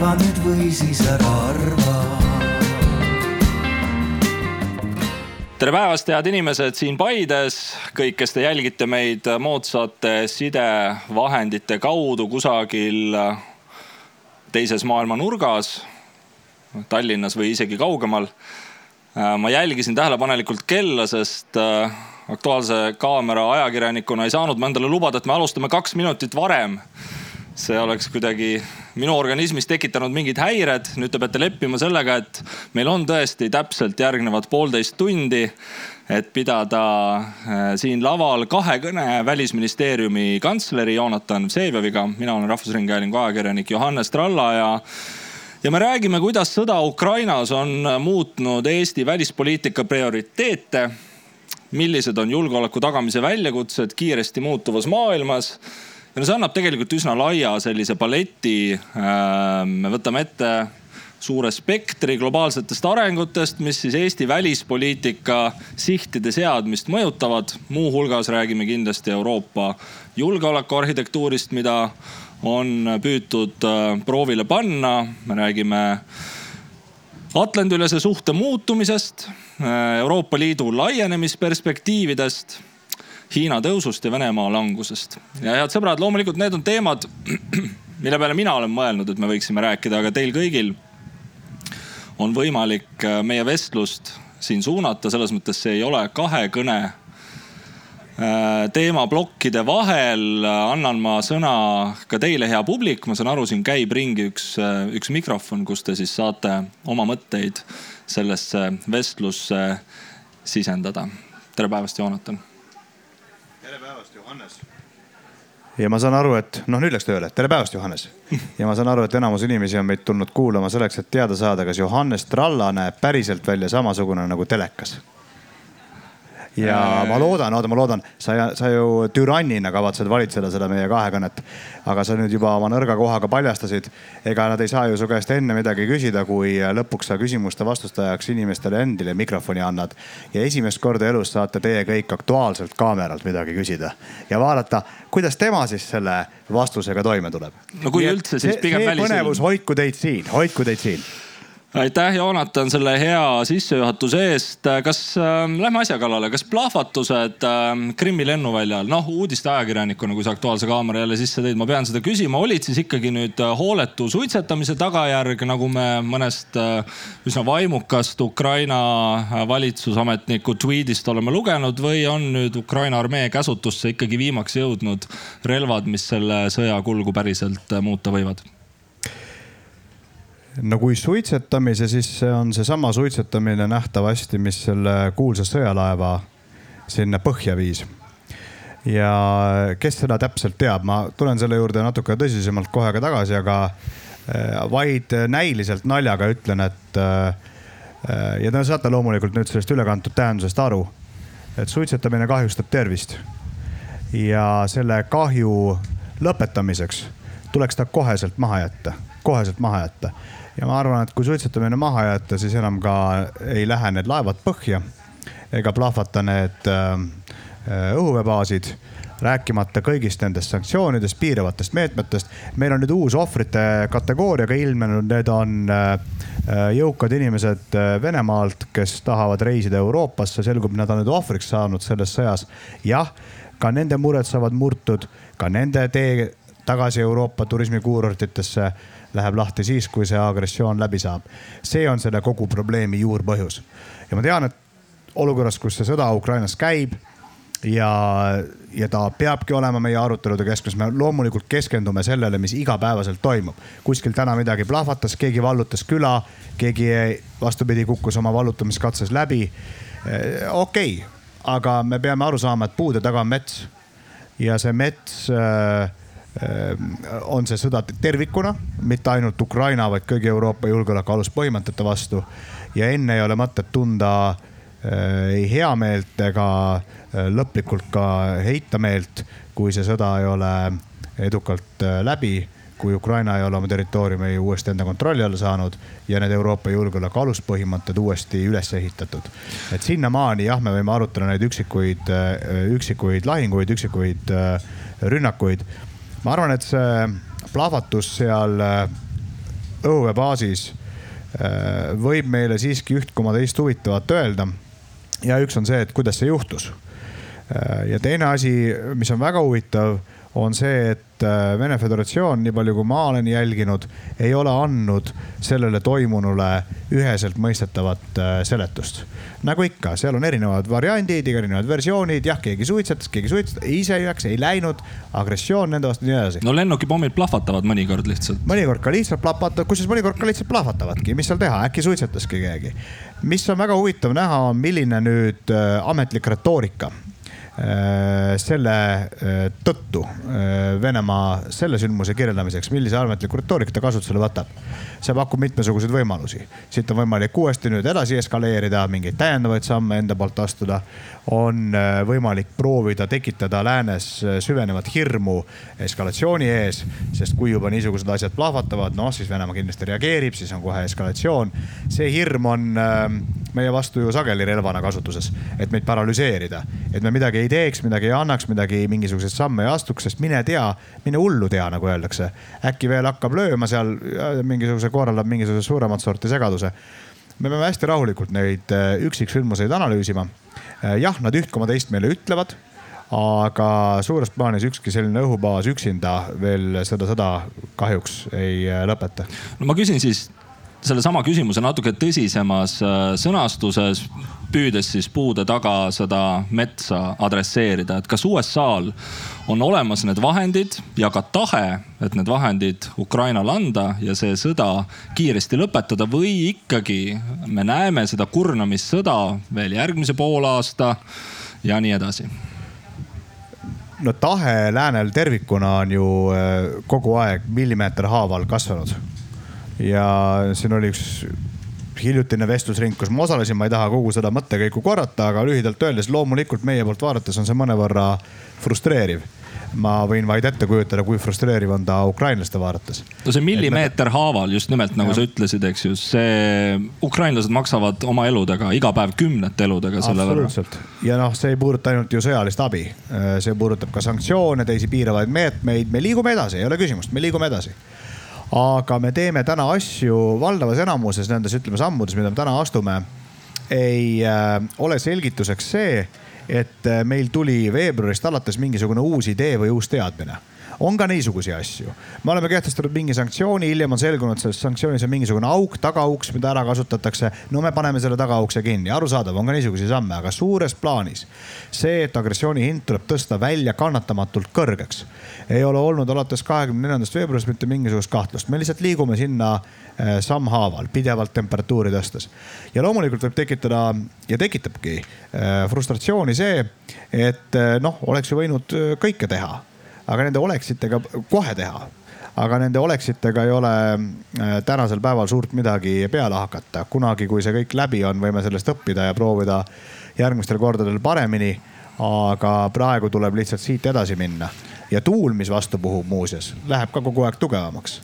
arva nüüd või siis ära arva tere päevast, head inimesed siin Paides, kõik, kes te jälgite meid moodsate sidevahendite kaudu kusagil teises maailma nurgas, Tallinnas või isegi kaugemal. ma jälgisin tähelepanelikult kella, sest äh, Aktuaalse Kaamera ajakirjanikuna ei saanud ma endale lubada, et me alustame kaks minutit varem see oleks kuidagi minu organismis tekitanud mingid häired. nüüd te peate leppima sellega, et meil on tõesti täpselt järgnevad poolteist tundi, et pidada äh, siin laval kahekõne välisministeeriumi kantsleri Jonathan Vsevioviga. mina olen Rahvusringhäälingu ajakirjanik Johannes Tralla ja ja me räägime, kuidas sõda Ukrainas on muutnud Eesti välispoliitika prioriteete millised on julgeoleku tagamise väljakutsed kiiresti muutuvas maailmas no see annab tegelikult üsna laia sellise paleti. Ähm, me võtame ette suure spektri globaalsetest arengutest, mis siis Eesti välispoliitika sihtide seadmist mõjutavad. muuhulgas räägime kindlasti Euroopa julgeolekuarhitektuurist, mida on püütud äh, proovile panna. me räägime Atlandi-ülese suhte muutumisest, äh, Euroopa Liidu laienemisperspektiividest Hiina tõusust ja Venemaa langusest. ja head sõbrad, loomulikult need on teemad, mille peale mina olen mõelnud, et me võiksime rääkida, aga teil kõigil on võimalik äh, meie vestlust siin suunata, selles mõttes see ei ole kahekõne äh, teemaplokkide vahel annan ma sõna ka teile, hea publik. ma saan aru, siin käib ringi üks, äh, üks mikrofon, kus te siis saate oma mõtteid sellesse vestlusse sisendada. tere päevast, Joonatan. Ja ma saan aru, et noh, nüüd läks tööle, tere päevast, Johannes. ja ma saan aru, et enamus inimesi on meid tulnud kuulama selleks, et teada saada, kas Johannes Tralla näeb päriselt välja samasugune nagu telekas ja ma loodan, oota, ma loodan, sa, sa ju türannina kavatsed valitseda seda meie kahekõnet. aga sa nüüd juba oma nõrga kohaga paljastasid. ega nad ei saa ju su käest enne midagi küsida, kui lõpuks sa küsimuste-vastuste ajaks inimestele endile mikrofoni annad. ja esimest korda elus saate teie kõik aktuaalselt kaameralt midagi küsida ja vaadata, kuidas tema siis selle vastusega toime tuleb. no kui üldse, siis pigem välisilm. põnevus, hoidku teid siin, hoidku teid siin aitäh, Joonatan, selle hea sissejuhatuse eest. kas äh,, lähme asja kallale, kas plahvatused äh, Krimmi lennuväljal, noh uudisteajakirjanikuna, kui sa Aktuaalse Kaamera jälle sisse tõid, ma pean seda küsima, olid siis ikkagi nüüd äh, hooletu suitsetamise tagajärg, nagu me mõnest äh, üsna vaimukast Ukraina äh, valitsusametniku tweet'ist oleme lugenud või on nüüd Ukraina armee käsutusse ikkagi viimaks jõudnud relvad, mis selle sõja kulgu päriselt äh, muuta võivad? No kui suitsetamise, siis see on seesama suitsetamine nähtavasti, mis selle kuulsa sõjalaeva sinna põhja viis. ja kes seda täpselt teab, ma tulen selle juurde natuke tõsisemalt kohe ka tagasi, aga äh, vaid näiliselt naljaga ütlen, et äh, ja te saate loomulikult nüüd sellest ülekantud tähendusest aru, et suitsetamine kahjustab tervist. ja selle kahju lõpetamiseks tuleks ta koheselt maha jätta, koheselt maha jätta ja ma arvan, et kui suitsetamine maha jätta, siis enam ka ei lähe need laevad põhja ega plahvata need äh, äh, õhuveebaasid. Rääkimata kõigist nendest sanktsioonidest, piiravatest meetmetest. meil on nüüd uus ohvrite kategooria ka ilmnenud, need on äh, jõukad inimesed Venemaalt, kes tahavad reisida Euroopasse, selgub, nad on nüüd ohvriks saanud selles sõjas. jah, ka nende mured saavad murtud, ka nende tee tagasi Euroopa turismikuurortitesse läheb lahti siis, kui see agressioon läbi saab. see on selle kogu probleemi juurpõhjus. ja ma tean, et olukorras, kus see sõda Ukrainas käib ja, ja ta peabki olema meie arutelude keskmes, me loomulikult keskendume sellele, mis igapäevaselt toimub. kuskil täna midagi plahvatas, keegi vallutas küla, keegi vastupidi kukkus oma vallutamiskatses läbi. okei okay,, aga me peame aru saama, et puude taga on mets ja see mets äh, on see sõda tervikuna, mitte ainult Ukraina, vaid kõigi Euroopa julgeoleku aluspõhimõtete vastu. ja enne ei ole mõtet tunda eh, ei heameelt ega eh, lõplikult ka heitameelt, kui see sõda ei ole edukalt eh, läbi kui Ukraina ei ole oma territooriumi uuesti enda kontrolli alla saanud ja need Euroopa julgeoleku aluspõhimõtted uuesti üles ehitatud. et sinnamaani jah, me võime arutada neid üksikuid, üksikuid lahinguid, üksikuid rünnakuid ma arvan, et see plahvatus seal äh, õhuväebaasis äh, võib meile siiski üht koma teist huvitavat öelda. ja üks on see, et kuidas see juhtus. ja teine asi, mis on väga huvitav, on see, et Vene Föderatsioon, nii palju kui ma olen jälginud, ei ole andnud sellele toimunule üheselt mõistetavat seletust nagu ikka, seal on erinevad variandid, erinevad versioonid, jah, keegi suitsetas, keegi suitsetas, ise ei läks, ei läinud, agressioon nende vastu ja nii edasi. no lennukipommid plahvatavad mõnikord lihtsalt. mõnikord ka lihtsalt plahvatavad, kusjuures mõnikord ka lihtsalt plahvatavadki, mis seal teha, äkki suitsetaski keegi. mis on väga huvitav näha, on milline nüüd äh, ametlik retoorika Äh, selle äh, tõttu äh, Venemaa selle sündmuse kirjeldamiseks, millise ametliku retoorika ta kasutusele võtab. see pakub mitmesuguseid võimalusi, siit on võimalik uuesti nüüd edasi eskaleerida, mingeid täiendavaid samme enda poolt astuda. on võimalik proovida tekitada läänes süvenevat hirmu eskalatsiooni ees, sest kui juba niisugused asjad plahvatavad, noh siis Venemaa kindlasti reageerib, siis on kohe eskalatsioon. see hirm on meie vastu ju sageli relvana kasutuses, et meid paralüseerida, et me midagi ei teeks, midagi ei annaks, midagi, mingisuguseid samme ei astuks, sest mine tea, mine hullu tea, nagu öeldakse. äkki veel hakkab lööma seal, mingisuguse, korraldab mingisuguse suuremat sorti segaduse. me peame hästi rahulikult neid äh, üksiksündmuseid analüüsima. Äh, jah, nad üht koma teist meile ütlevad aga suures plaanis ükski selline õhubaas üksinda veel seda sõda kahjuks ei äh, lõpeta. no ma küsin siis sellesama küsimuse natuke tõsisemas sõnastuses püüdes siis puude taga seda metsa adresseerida, et kas USA-l on olemas need vahendid ja ka tahe, et need vahendid Ukrainale anda ja see sõda kiiresti lõpetada või ikkagi me näeme seda kurnamissõda veel järgmise poolaasta ja nii edasi no tahe läänel tervikuna on ju äh, kogu aeg millimeeter haaval kasvanud. ja siin oli üks hiljutine vestlusring, kus ma osalesin, ma ei taha kogu seda mõttekäiku korrata, aga lühidalt öeldes loomulikult meie poolt vaadates on see mõnevõrra frustreeriv ma võin vaid ette kujutada, kui frustreeriv on ta ukrainlaste vaadates. no see millimeeter me... haaval just nimelt nagu ja. sa ütlesid, eks ju, see ukrainlased maksavad oma eludega iga päev kümnete eludega selle võrra. ja noh, see ei puuduta ainult ju sõjalist abi, see puudutab ka sanktsioone, teisi piiravaid meetmeid, me liigume edasi, ei ole küsimust, me liigume edasi aga me teeme täna asju valdavas enamuses nendes, ütleme sammudes, mida me täna astume. ei äh, ole selgituseks see, et äh, meil tuli veebruarist alates mingisugune uus idee või uus teadmine on ka niisuguseid asju. me oleme kehtestanud mingi sanktsiooni, hiljem on selgunud, selles sanktsioonis on mingisugune auk, tagauks, mida ära kasutatakse. no me paneme selle tagaukse kinni, arusaadav, on ka niisuguseid samme, aga suures plaanis see, et agressiooni hind tuleb tõsta välja kannatamatult kõrgeks, ei ole olnud alates kahekümne neljandast veebruarist mitte mingisugust kahtlust. me lihtsalt liigume sinna eh, sammhaaval, pidevalt temperatuuri tõstes. ja loomulikult võib tekitada ja tekitabki eh, frustratsiooni see, et eh, noh, oleks ju võinud kõike teha aga nende oleksitega kohe teha aga nende oleksitega ei ole äh, tänasel päeval suurt midagi peale hakata. kunagi, kui see kõik läbi on, võime sellest õppida ja proovida järgmistel kordadel paremini. aga praegu tuleb lihtsalt siit edasi minna ja tuul, mis vastu puhub muuseas, läheb ka kogu aeg tugevamaks.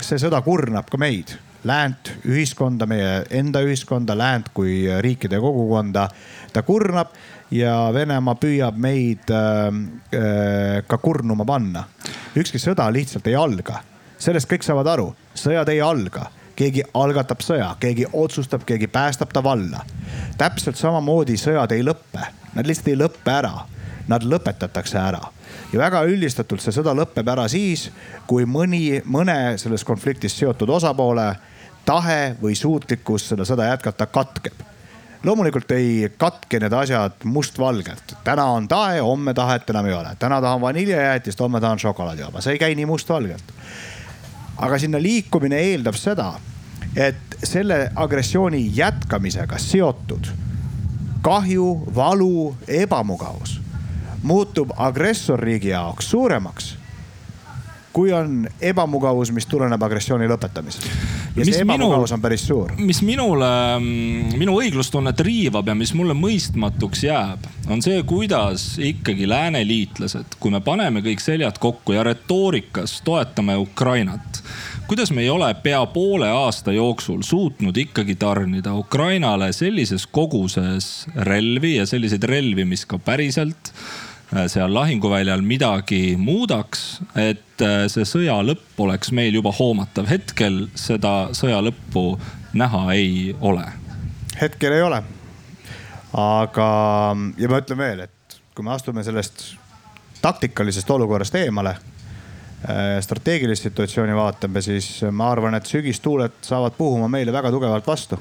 see sõda kurnab ka meid, läänt, ühiskonda, meie enda ühiskonda, läänt kui riikide kogukonda. ta kurnab ja Venemaa püüab meid äh, äh, ka kurnuma panna. ükski sõda lihtsalt ei alga, sellest kõik saavad aru, sõjad ei alga. Keegi algatab sõja, keegi otsustab, keegi päästab ta valla. täpselt samamoodi sõjad ei lõppe, nad lihtsalt ei lõppe ära, nad lõpetatakse ära. Ja väga üldistatult see sõda lõpeb ära siis, kui mõni, mõne selles konfliktis seotud osapoole tahe või suutlikkus seda sõda jätkata katkeb loomulikult ei katke need asjad mustvalgelt. täna on tahe, homme tahet enam ei ole. täna tahan vaniljejäätist, homme tahan šokolaadivaba, see ei käi nii mustvalgelt. aga sinna liikumine eeldab seda, et selle agressiooni jätkamisega seotud kahju, valu, ebamugavus muutub agressorriigi jaoks suuremaks kui on ebamugavus, mis tuleneb agressiooni lõpetamisest. ja mis see ebamugavus minu, on päris suur. mis minule, mm, minu õiglustunnet riivab ja mis mulle mõistmatuks jääb, on see, kuidas ikkagi lääneliitlased, kui me paneme kõik seljad kokku ja retoorikas toetame Ukrainat kuidas me ei ole pea poole aasta jooksul suutnud ikkagi tarnida Ukrainale sellises koguses relvi ja selliseid relvi, mis ka päriselt seal lahinguväljal midagi muudaks et äh, see sõja lõpp oleks meil juba hoomatav. hetkel seda sõja lõppu näha ei ole. hetkel ei ole. aga, ja ma ütlen veel, et kui me astume sellest taktikalisest olukorrast eemale Äh, strateegilist situatsiooni vaatame, siis ma arvan, et sügistuuled saavad puhuma meile väga tugevalt vastu.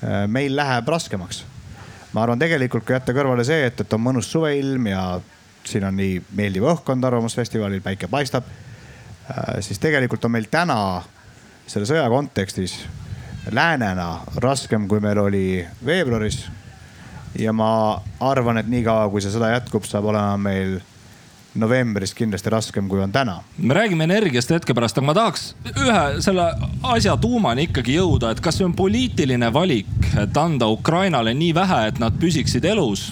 Äh, meil läheb raskemaks. Ma arvan, tegelikult kui jätta kõrvale see, et, et on mõnus suveilm ja siin on nii meeldiv õhkkond Arvamusfestivalil, päike paistab. Äh, siis tegelikult on meil täna selle sõja kontekstis läänena raskem, kui meil oli veebruaris. ja ma arvan, et niikaua kui see sõda jätkub, saab olema meil novembris kindlasti raskem, kui on täna. me räägime energiast hetke pärast, aga ma tahaks ühe selle asja tuumani ikkagi jõuda, et kas see on poliitiline valik, et anda Ukrainale nii vähe, et nad püsiksid elus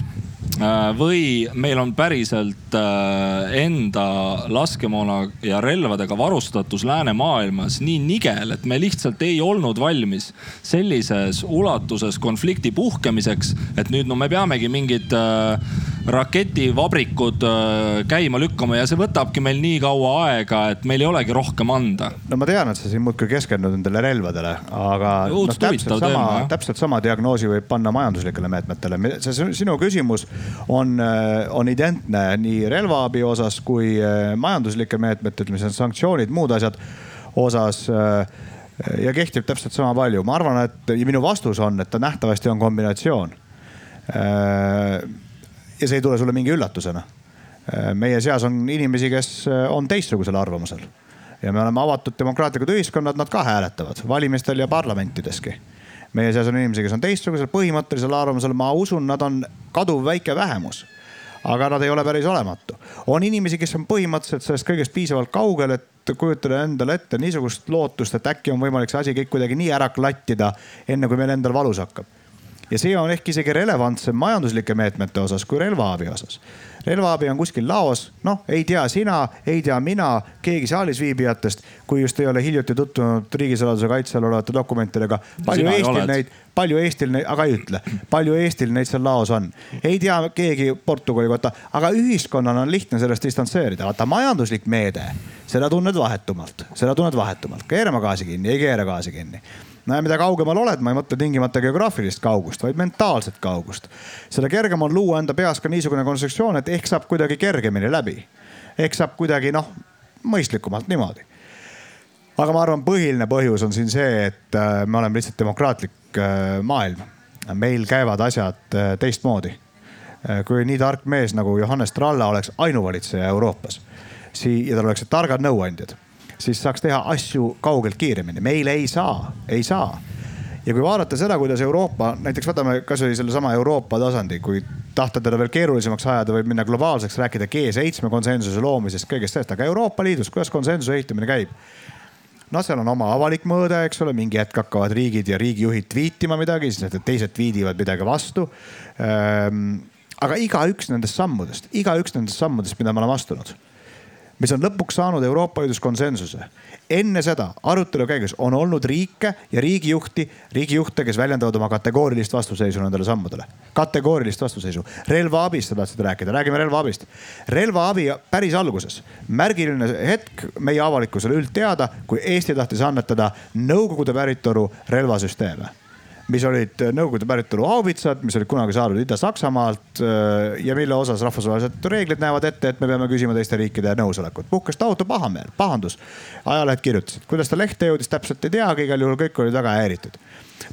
või meil on päriselt äh, enda laskemoona ja relvadega varustatus läänemaailmas nii nigel, et me lihtsalt ei olnud valmis sellises ulatuses konflikti puhkemiseks. et nüüd no me peamegi mingid äh, raketivabrikud käima lükkama ja see võtabki meil nii kaua aega, et meil ei olegi rohkem anda. no ma tean, et sa siin muudkui keskendud nendele relvadele, aga no, täpselt sama, täpselt sama diagnoosi võib panna majanduslikele meetmetele. see sinu küsimus on, äh, on identne nii relvaabi osas kui äh, majanduslike meetmete, ütleme siis sanktsioonid, muud asjad osas äh, ja kehtib täpselt sama palju. ma arvan, et ja minu vastus on, et ta nähtavasti on kombinatsioon. ja see ei tule sulle mingi üllatusena. meie seas on inimesi, kes on teistsugusel arvamusel ja me oleme avatud demokraatlikud ühiskonnad, nad ka hääletavad valimistel ja parlamentideski meie seas on inimesi, kes on teistsugusel põhimõttelisel arvamusel, ma usun, nad on kaduv väike vähemus aga nad ei ole päris olematu. on inimesi, kes on põhimõtteliselt sellest kõigest piisavalt kaugel, et kujutada endale ette niisugust lootust, et äkki on võimalik see asi kõik kuidagi nii ära klattida, enne kui meil endal valus hakkab. ja see on ehk isegi relevantsem majanduslike meetmete osas kui relvaabi osas relvaabi on kuskil laos, noh, ei tea sina, ei tea mina, keegi saalis viibijatest, kui just ei ole hiljuti tutvunud riigisaladuse kaitse all olevate dokumentidega. palju sina Eestil neid, palju Eestil neid, aga ei ütle, palju Eestil neid seal laos on. ei tea keegi Portugali kohta, aga ühiskonnal on lihtne sellest distantseerida. vaata majanduslik meede, seda tunned vahetumalt, seda tunned vahetumalt, keerama gaasi kinni, ei keera gaasi kinni no ja mida kaugemal oled, ma ei mõtle tingimata geograafilist kaugust, vaid mentaalset kaugust. seda kergem on luua enda peas ka niisugune konstruktsioon, et ehk saab kuidagi kergemini läbi. ehk saab kuidagi noh, mõistlikumalt niimoodi. aga ma arvan, põhiline põhjus on siin see, et äh, me oleme lihtsalt demokraatlik äh, maailm. meil käivad asjad äh, teistmoodi. kui nii tark mees nagu Johannes Tralla oleks ainuvalitseja Euroopas, siis ja tal oleksid targad nõuandjad siis saaks teha asju kaugelt kiiremini. meil ei saa, ei saa. ja kui vaadata seda, kuidas Euroopa, näiteks võtame kasvõi sellesama Euroopa tasandi, kui tahta teda veel keerulisemaks ajada, võib minna globaalseks, rääkida G7 konsensuse loomisest, kõigest sellest, aga Euroopa Liidus, kuidas konsensuse ehitamine käib? noh, seal on oma avalik mõõde, eks ole, mingi hetk hakkavad riigid ja riigijuhid tweetima midagi, siis need teised tweetivad midagi vastu ähm, aga igaüks nendest sammudest, igaüks nendest sammudest, mida me oleme astunud mis on lõpuks saanud Euroopa Liidus konsensuse. enne seda arutelu käigus on olnud riike ja riigijuhti, riigijuhte, kes väljendavad oma kategoorilist vastuseisu nendele sammudele. kategoorilist vastuseisu. relvaabist sa tahtsid rääkida, räägime relvaabist. relvaabi päris alguses, märgiline hetk meie avalikkusele üldteada, kui Eesti tahtis annetada Nõukogude päritolu relvasüsteeme mis olid Nõukogude päritolu haubitsad, mis olid kunagi saadud Ida-Saksamaalt äh, ja mille osas rahvusvahelised reeglid näevad ette, et me peame küsima teiste riikide nõusolekut. puhkes tohutu pahameel, pahandus. ajalehed kirjutasid, kuidas ta lehte jõudis, täpselt ei teagi, igal juhul kõik olid väga häiritud.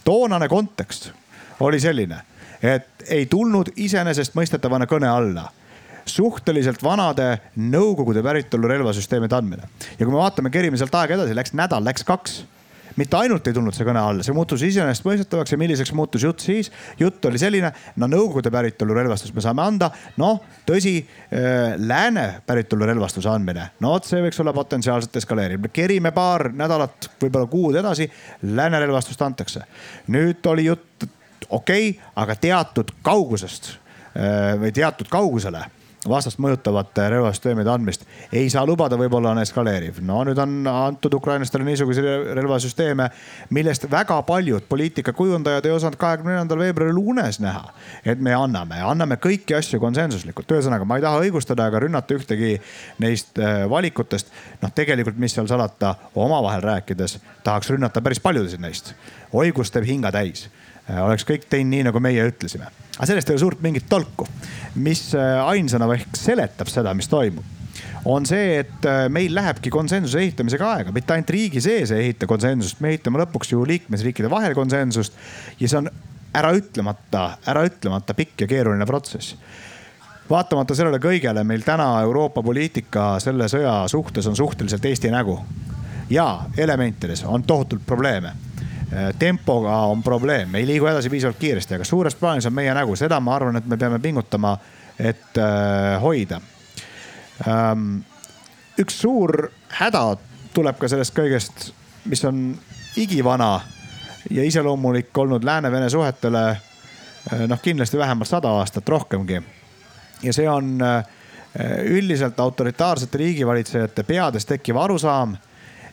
toonane kontekst oli selline, et ei tulnud iseenesestmõistetavana kõne alla suhteliselt vanade Nõukogude päritolu relvasüsteemide andmine. ja kui me vaatame, kerime sealt aega edasi, läks nädal, läks kaks mitte ainult ei tulnud see kõne alla, see muutus iseenesestmõistetavaks ja milliseks muutus jutt siis. jutt oli selline, no Nõukogude päritolu relvastust me saame anda, noh tõsi äh,, lääne päritolu relvastuse andmine, no vot see võiks olla potentsiaalselt eskaleeriv. kerime paar nädalat, võib-olla kuud edasi, lääne relvastust antakse. nüüd oli jutt, okei okay,, aga teatud kaugusest äh, või teatud kaugusele vastast mõjutavate relvasüsteemide andmist. ei saa lubada, võib-olla on eskaleeriv. no nüüd on antud ukrainlastele niisuguseid relvasüsteeme, millest väga paljud poliitikakujundajad ei osanud kahekümne neljandal veebruaril unes näha. et me anname, anname kõiki asju konsensuslikult. ühesõnaga, ma ei taha õigustada ega rünnata ühtegi neist äh, valikutest. noh, tegelikult, mis seal salata, omavahel rääkides tahaks rünnata päris paljusid neist. oigus teeb hinga täis Äh, oleks kõik teinud nii, nagu meie ütlesime. Aga sellest ei ole suurt mingit tolku. mis äh, ainsana ehk seletab seda, mis toimub, on see, et äh, meil lähebki konsensuse ehitamisega aega, mitte ainult riigi sees ei ehita konsensust, me ehitame lõpuks ju liikmesriikide vahel konsensust. ja see on äraütlemata, äraütlemata pikk ja keeruline protsess vaatamata sellele kõigele meil täna Euroopa poliitika selle sõja suhtes on suhteliselt Eesti nägu. ja elementides on tohutult probleeme tempoga on probleem, ei liigu edasi piisavalt kiiresti, aga suures plaanis on meie nägu, seda ma arvan, et me peame pingutama, et äh, hoida. Ähm, üks suur häda tuleb ka sellest kõigest, mis on igivana ja iseloomulik olnud Lääne-Vene suhetele. Äh, noh, kindlasti vähemalt sada aastat, rohkemgi. ja see on üldiselt autoritaarsete riigivalitsejate peades tekkiv arusaam,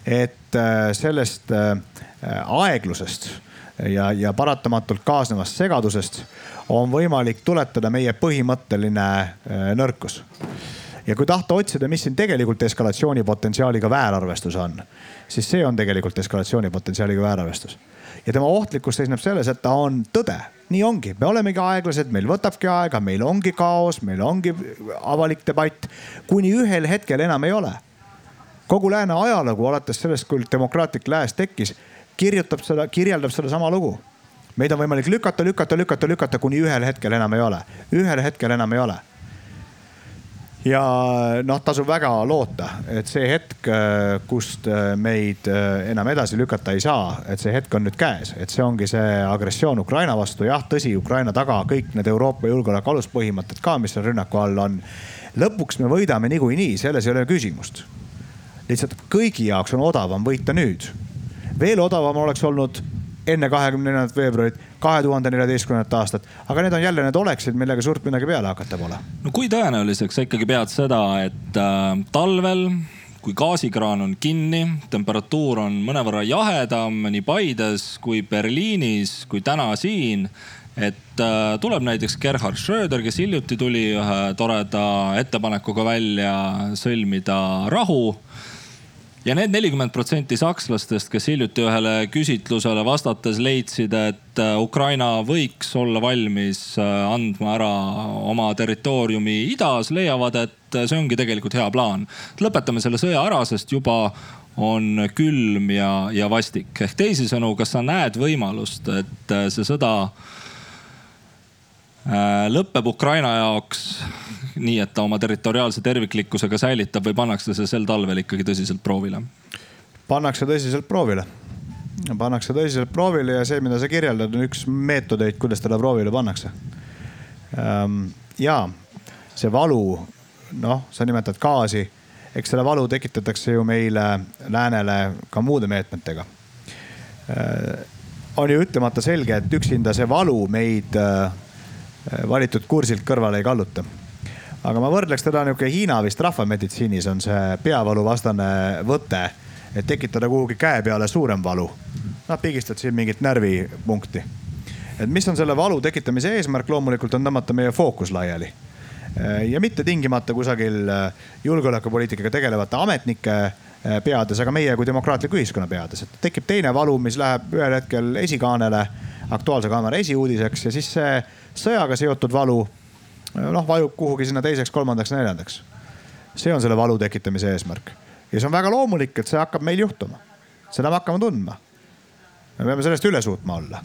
et sellest Äh, aeglusest ja, ja paratamatult kaasnevast segadusest on võimalik tuletada meie põhimõtteline äh, nõrkus. ja kui tahta otsida, mis siin tegelikult eskalatsioonipotentsiaaliga väärarvestus on, siis see on tegelikult eskalatsioonipotentsiaaliga väärarvestus. ja tema ohtlikkus seisneb selles, et ta on tõde nii ongi, me olemegi aeglased, meil võtabki aega, meil ongi kaos, meil ongi avalik debatt, kuni ühel hetkel enam ei ole. Kogu lääne ajalugu alates sellest, kui demokraatlik lääs tekkis kirjutab seda, kirjeldab sedasama lugu. meid on võimalik lükata, lükata, lükata, lükata, kuni ühel hetkel enam ei ole. ühel hetkel enam ei ole. ja noh, tasub väga loota, et see hetk, kust meid enam edasi lükata ei saa, et see hetk on nüüd käes, et see ongi see agressioon Ukraina vastu. jah, tõsi, Ukraina taga kõik need Euroopa julgeoleku aluspõhimõtted ka, mis seal rünnaku all on. lõpuks me võidame niikuinii, selles ei ole küsimust. Lihtsalt kõigi jaoks on odavam võita nüüd veel odavam oleks olnud enne kahekümne neljandat veebruarit, kahe tuhande neljateistkümnendat aastat. aga need on jälle need oleksid, millega suurt midagi peale hakata pole. no kui tõenäoliseks sa ikkagi pead seda, et äh, talvel, kui gaasikraan on kinni, temperatuur on mõnevõrra jahedam nii Paides kui Berliinis kui täna siin et äh, tuleb näiteks Gerhard Schröder, kes hiljuti tuli ühe toreda ettepanekuga välja sõlmida rahu äh, ja need nelikümmend protsenti sakslastest, kes hiljuti ühele küsitlusele vastates leidsid, et äh, Ukraina võiks olla valmis äh, andma ära oma territooriumi idas, leiavad, et äh, see ongi tegelikult hea plaan. lõpetame selle sõja ära, sest juba on külm ja, ja vastik. ehk teisisõnu, kas sa näed võimalust, et see sõda lõpeb Ukraina jaoks nii, et ta oma territoriaalse terviklikkusega säilitab või pannakse see sel talvel ikkagi tõsiselt proovile? pannakse tõsiselt proovile. pannakse tõsiselt proovile ja see, mida sa kirjeldad, on üks meetodeid, kuidas teda proovile pannakse. Ehm, ja see valu, noh, sa nimetad gaasi, eks selle valu tekitatakse ju meile, läänele ka muude meetmetega. Ehm, on ju ütlemata selge, et üksinda see valu meid äh, valitud kursilt kõrvale ei kalluta aga ma võrdleks teda nihuke Hiina vist rahvameditsiinis on see peavaluvastane võte, et tekitada kuhugi käe peale suurem valu. noh, pigistad siin mingit närvipunkti. et mis on selle valu tekitamise eesmärk, loomulikult on tõmmata meie fookus laiali. ja mitte tingimata kusagil äh, julgeolekupoliitikaga tegelevate ametnike äh, peades, aga meie kui demokraatliku ühiskonna peades, et tekib teine valu, mis läheb ühel hetkel esikaanele, Aktuaalse Kaamera esiuudiseks ja siis see sõjaga seotud valu noh, vajub kuhugi sinna teiseks, kolmandaks, neljandaks. see on selle valu tekitamise eesmärk ja see on väga loomulik, et see hakkab meil juhtuma. seda me hakkame tundma. me peame sellest üle suutma olla.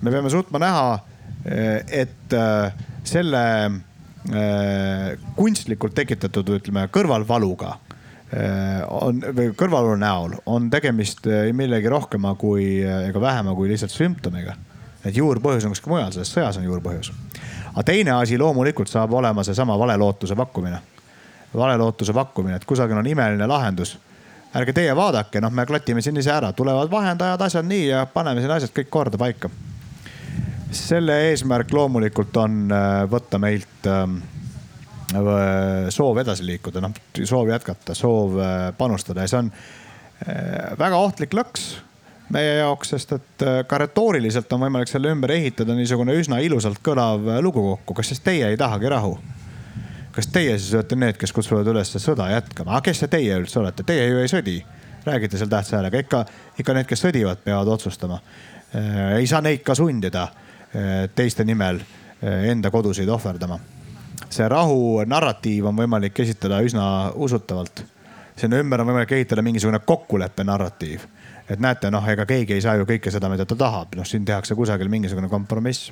me peame suutma näha, et eh, selle eh, kunstlikult tekitatud, ütleme kõrvalvaluga on või kõrvalvalu näol on tegemist millegi rohkema kui ega vähema kui lihtsalt sümptomiga. et juurpõhjus on kuskil mujal, selles sõjas on juurpõhjus aga teine asi loomulikult saab olema seesama valelootuse pakkumine. valelootuse pakkumine, et kusagil on imeline lahendus. ärge teie vaadake, noh, me klatime siin ise ära, tulevad vahendajad, asjad nii ja paneme siin asjad kõik korda paika. selle eesmärk loomulikult on äh, võtta meilt ähm, soov edasi liikuda, noh soov jätkata, soov panustada ja see on väga ohtlik lõks meie jaoks, sest et ka retooriliselt on võimalik selle ümber ehitada niisugune üsna ilusalt kõlav lugu kokku. kas siis teie ei tahagi rahu? kas teie siis olete need, kes kutsuvad üles sõda jätkama, aga kes see teie üldse olete, teie ju ei sõdi. räägite seal tähtsa häälega, ikka, ikka need, kes sõdivad, peavad otsustama. Äh, ei saa neid ka sundida äh, teiste nimel äh, enda kodusid ohverdama. see rahu narratiiv on võimalik esitada üsna usutavalt. sinna ümber on võimalik ehitada mingisugune kokkuleppe narratiiv. Et näete, noh, ega keegi ei saa ju kõike seda, mida ta tahab, noh siin tehakse kusagil mingisugune kompromiss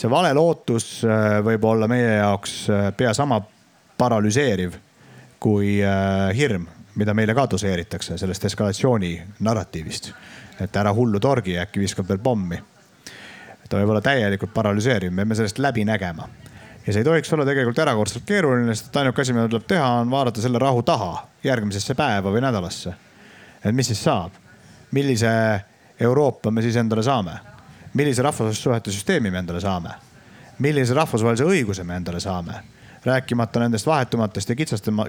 see vale lootus äh, võib olla meie jaoks äh, pea sama paralüseeriv kui äh, hirm, mida meile ka doseeritakse sellest eskalatsiooni narratiivist. et ära hullu torgi, äkki viskab veel pommi. ta võib olla täielikult paralüseeriv, me peame sellest läbi nägema. ja see ei tohiks olla tegelikult erakordselt keeruline, sest ainuke asi, mida tuleb teha, on vaadata selle rahu taha järgmisesse päeva või nädalasse. Et mis siis saab, millise Euroopa me siis endale saame millise rahvussuhete süsteemi me endale saame? millise rahvusvahelise õiguse me endale saame? rääkimata nendest vahetumatest ja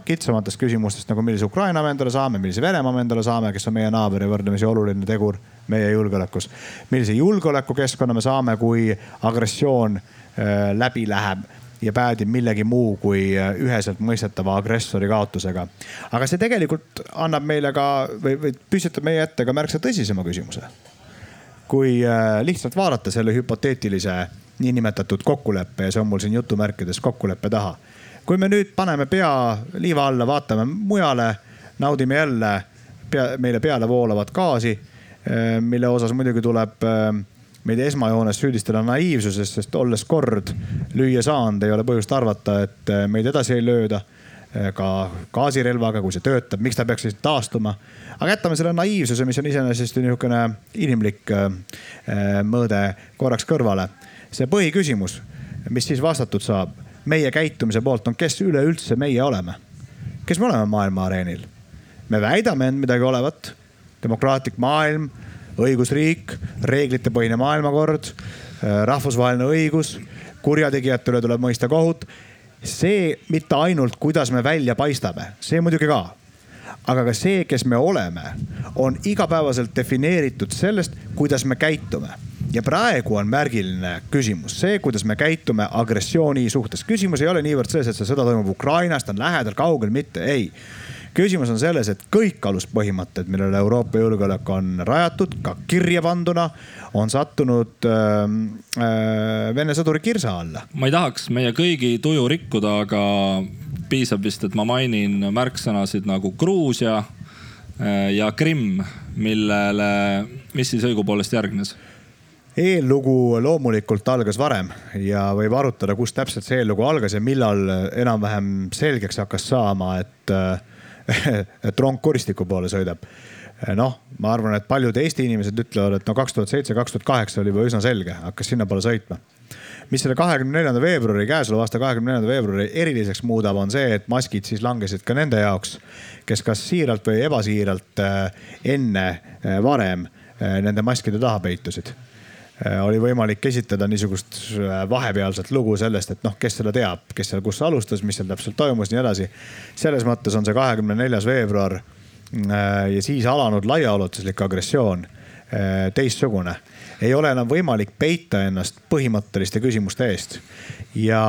kitsamatest küsimustest nagu millise Ukraina me endale saame, millise Venemaa me endale saame, kes on meie naaber ja võrdlemisi oluline tegur meie julgeolekus. millise julgeolekukeskkonna me saame, kui agressioon äh, läbi läheb ja päädib millegi muu kui äh, üheselt mõistetava agressori kaotusega. aga see tegelikult annab meile ka või, või püstitab meie ette ka märksa tõsisema küsimuse kui äh, lihtsalt vaadata selle hüpoteetilise niinimetatud kokkuleppe ja see on mul siin jutumärkides kokkuleppe taha. kui me nüüd paneme pea liiva alla, vaatame mujale, naudime jälle pea, meile peale voolavat gaasi, äh, mille osas muidugi tuleb meid esmajoones süüdistada naiivsuses, sest olles kord lüüa saanud, ei ole põhjust arvata, et meid edasi ei lööda Eh, ka gaasirelvaga, kui see töötab, miks ta peaks siis taastuma. aga jätame selle naiivsuse, mis on iseenesest niisugune inimlik eh, mõõde korraks kõrvale. see põhiküsimus, mis siis vastatud saab meie käitumise poolt on, kes üleüldse meie oleme? kes me oleme maailma areenil? me väidame end midagi olevat, demokraatlik maailm, õigusriik, reeglitepõhine maailmakord, eh, rahvusvaheline õigus, kurjategijate üle tuleb mõista kohut see mitte ainult, kuidas me välja paistame, see muidugi ka aga ka see, kes me oleme, on igapäevaselt defineeritud sellest, kuidas me käitume. ja praegu on märgiline küsimus see, kuidas me käitume agressiooni suhtes. küsimus ei ole niivõrd selles, et see sõda toimub Ukrainas, ta on lähedal, kaugel, mitte, ei küsimus on selles, et kõik aluspõhimõtted, millele Euroopa julgeolek on rajatud, ka kirja panduna, on sattunud äh, äh, Vene sõduri kirsa alla. ma ei tahaks meie kõigi tuju rikkuda, aga piisab vist, et ma mainin märksõnasid nagu Gruusia äh, ja Krimm, millele, mis siis õigupoolest järgnes eellugu loomulikult algas varem ja võib arutada, kust täpselt see eellugu algas ja millal enam-vähem selgeks hakkas saama, et, et rong kuristiku poole sõidab noh, ma arvan, et paljud Eesti inimesed ütlevad, et no kaks tuhat seitse, kaks tuhat kaheksa oli juba üsna selge, hakkas sinnapoole sõitma. mis selle kahekümne neljanda veebruari, käesoleva aasta kahekümne neljanda veebruari eriliseks muudab, on see, et maskid siis langesid ka nende jaoks, kes kas siiralt või ebasiiralt eh, enne, eh, varem nende maskide taha peitusid oli võimalik esitada niisugust vahepealset lugu sellest, et noh, kes seda teab, kes seal, kus alustas, mis seal täpselt toimus, nii edasi. selles mõttes on see kahekümne neljas veebruar Äh, ja siis alanud laiaulatuslik agressioon äh, teistsugune. ei ole enam võimalik peita ennast põhimõtteliste küsimuste eest. ja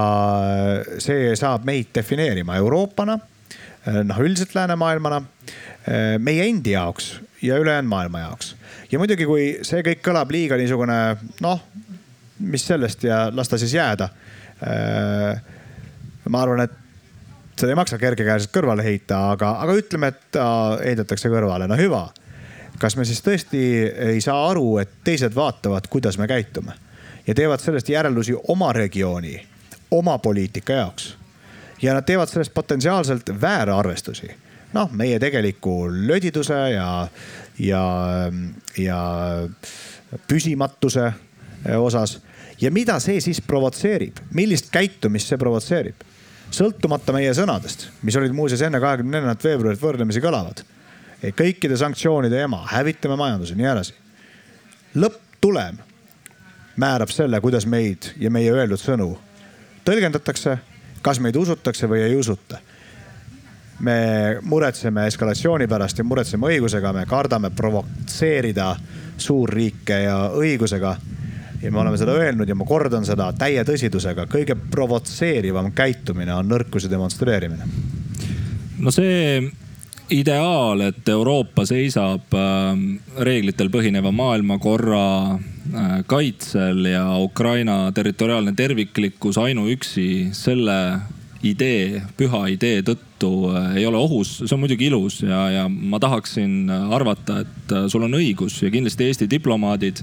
see saab meid defineerima Euroopana, äh, noh üldiselt läänemaailmana, meie endi jaoks ja ülejäänud maailma jaoks. ja muidugi, kui see kõik kõlab liiga niisugune noh, mis sellest ja las ta siis jääda. ma arvan, et seda ei maksa kergekäeliselt kõrvale heita, aga, aga ütleme, et ta heidetakse kõrvale, no hüva. kas me siis tõesti ei saa aru, et teised vaatavad, kuidas me käitume ja teevad sellest järeldusi oma regiooni, oma poliitika jaoks. ja nad teevad sellest potentsiaalselt väärarvestusi. Noh, meie tegeliku lödiduse ja, ja, ja püsimatuse osas ja mida see siis provotseerib, millist käitumist see provotseerib sõltumata meie sõnadest, mis olid muuseas enne kahekümne neljandat veebruarit võrdlemisi kõlavad. kõikide sanktsioonide ema, hävitame majanduse, nii edasi. lõpptulem määrab selle, kuidas meid ja meie öeldud sõnu tõlgendatakse, kas meid usutakse või ei usuta. Me muretseme eskalatsiooni pärast ja muretseme õigusega, me kardame provotseerida suurriike ja õigusega. Ja me oleme seda öelnud ja ma kordan seda täie tõsidusega, kõige provotseerivam käitumine on nõrkuse demonstreerimine. no see ideaal, et Euroopa seisab äh, reeglitel põhineva maailmakorra äh, kaitsel ja Ukraina territoriaalne terviklikkus ainuüksi selle idee, püha idee tõttu äh, ei ole ohus, see on muidugi ilus ja, ja ma tahaksin arvata, et sul on õigus ja kindlasti Eesti diplomaadid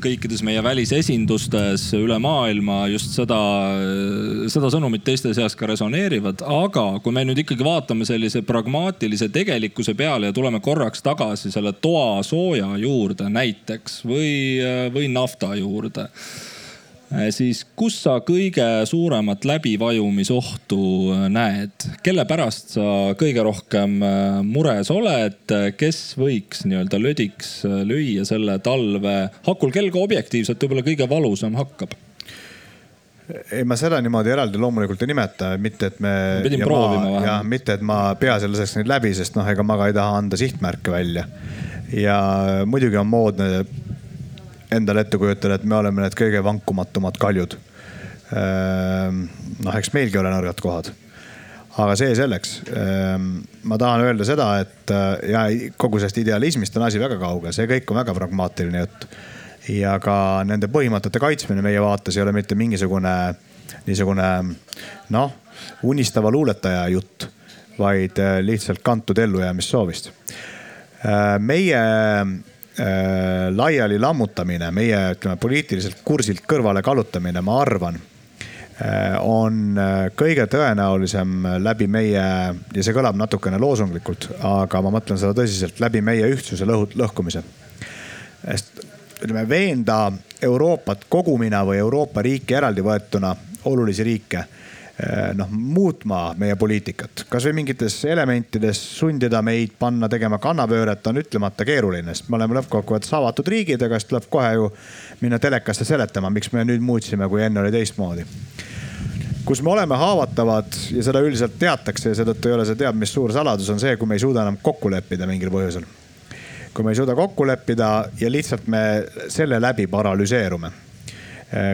kõikides meie välisesindustes üle maailma just seda, seda sõnumit teiste seas ka resoneerivad. aga kui me nüüd ikkagi vaatame sellise pragmaatilise tegelikkuse peale ja tuleme korraks tagasi selle toasooja juurde näiteks või, või nafta juurde Äh, siis kus sa kõige suuremat läbivajumisohtu äh, näed, kelle pärast sa kõige rohkem äh, mures oled, kes võiks nii-öelda lödiks lüüa selle talve hakul, kel ka objektiivselt võib-olla kõige valusam hakkab? ei, ma seda niimoodi eraldi loomulikult ei nimeta, mitte et me. pidin proovima jah, mitte et ma peaasjalikult laseks neid läbi, sest noh, ega ma ka ei taha anda sihtmärke välja. ja muidugi on moodne endale ette kujutada, et me oleme need kõige vankumatumad kaljud. Ehm, noh, eks meilgi ole nõrgad kohad. aga see selleks. Ehm, ma tahan öelda seda, et äh, ja kogu sellest idealismist on asi väga kaugel, see kõik on väga pragmaatiline jutt. ja ka nende põhimõtete kaitsmine meie vaates ei ole mitte mingisugune niisugune noh, unistava luuletaja jutt, vaid äh, lihtsalt kantud ellujäämissoovist. Äh, meie laiali lammutamine, meie ütleme poliitiliselt kursilt kõrvale kallutamine, ma arvan äh,, on äh, kõige tõenäolisem läbi meie, ja see kõlab natukene loosunglikult, aga ma mõtlen seda tõsiselt, läbi meie ühtsuse lõhu, lõhkumise. sest ütleme, veenda Euroopat kogumina või Euroopa riiki eraldi võetuna, olulisi riike noh muutma meie poliitikat, kasvõi mingites elementides sundida meid panna tegema kannapööret on ütlemata keeruline, sest me oleme lõppkokkuvõttes avatud riigid, ega siis tuleb kohe ju minna telekasse seletama, miks me nüüd muutsime, kui enne oli teistmoodi. kus me oleme haavatavad ja seda üldiselt teatakse ja seetõttu ei ole see teab mis suur saladus, on see, kui me ei suuda enam kokku leppida mingil põhjusel. kui me ei suuda kokku leppida ja lihtsalt me selle läbi paralüseerume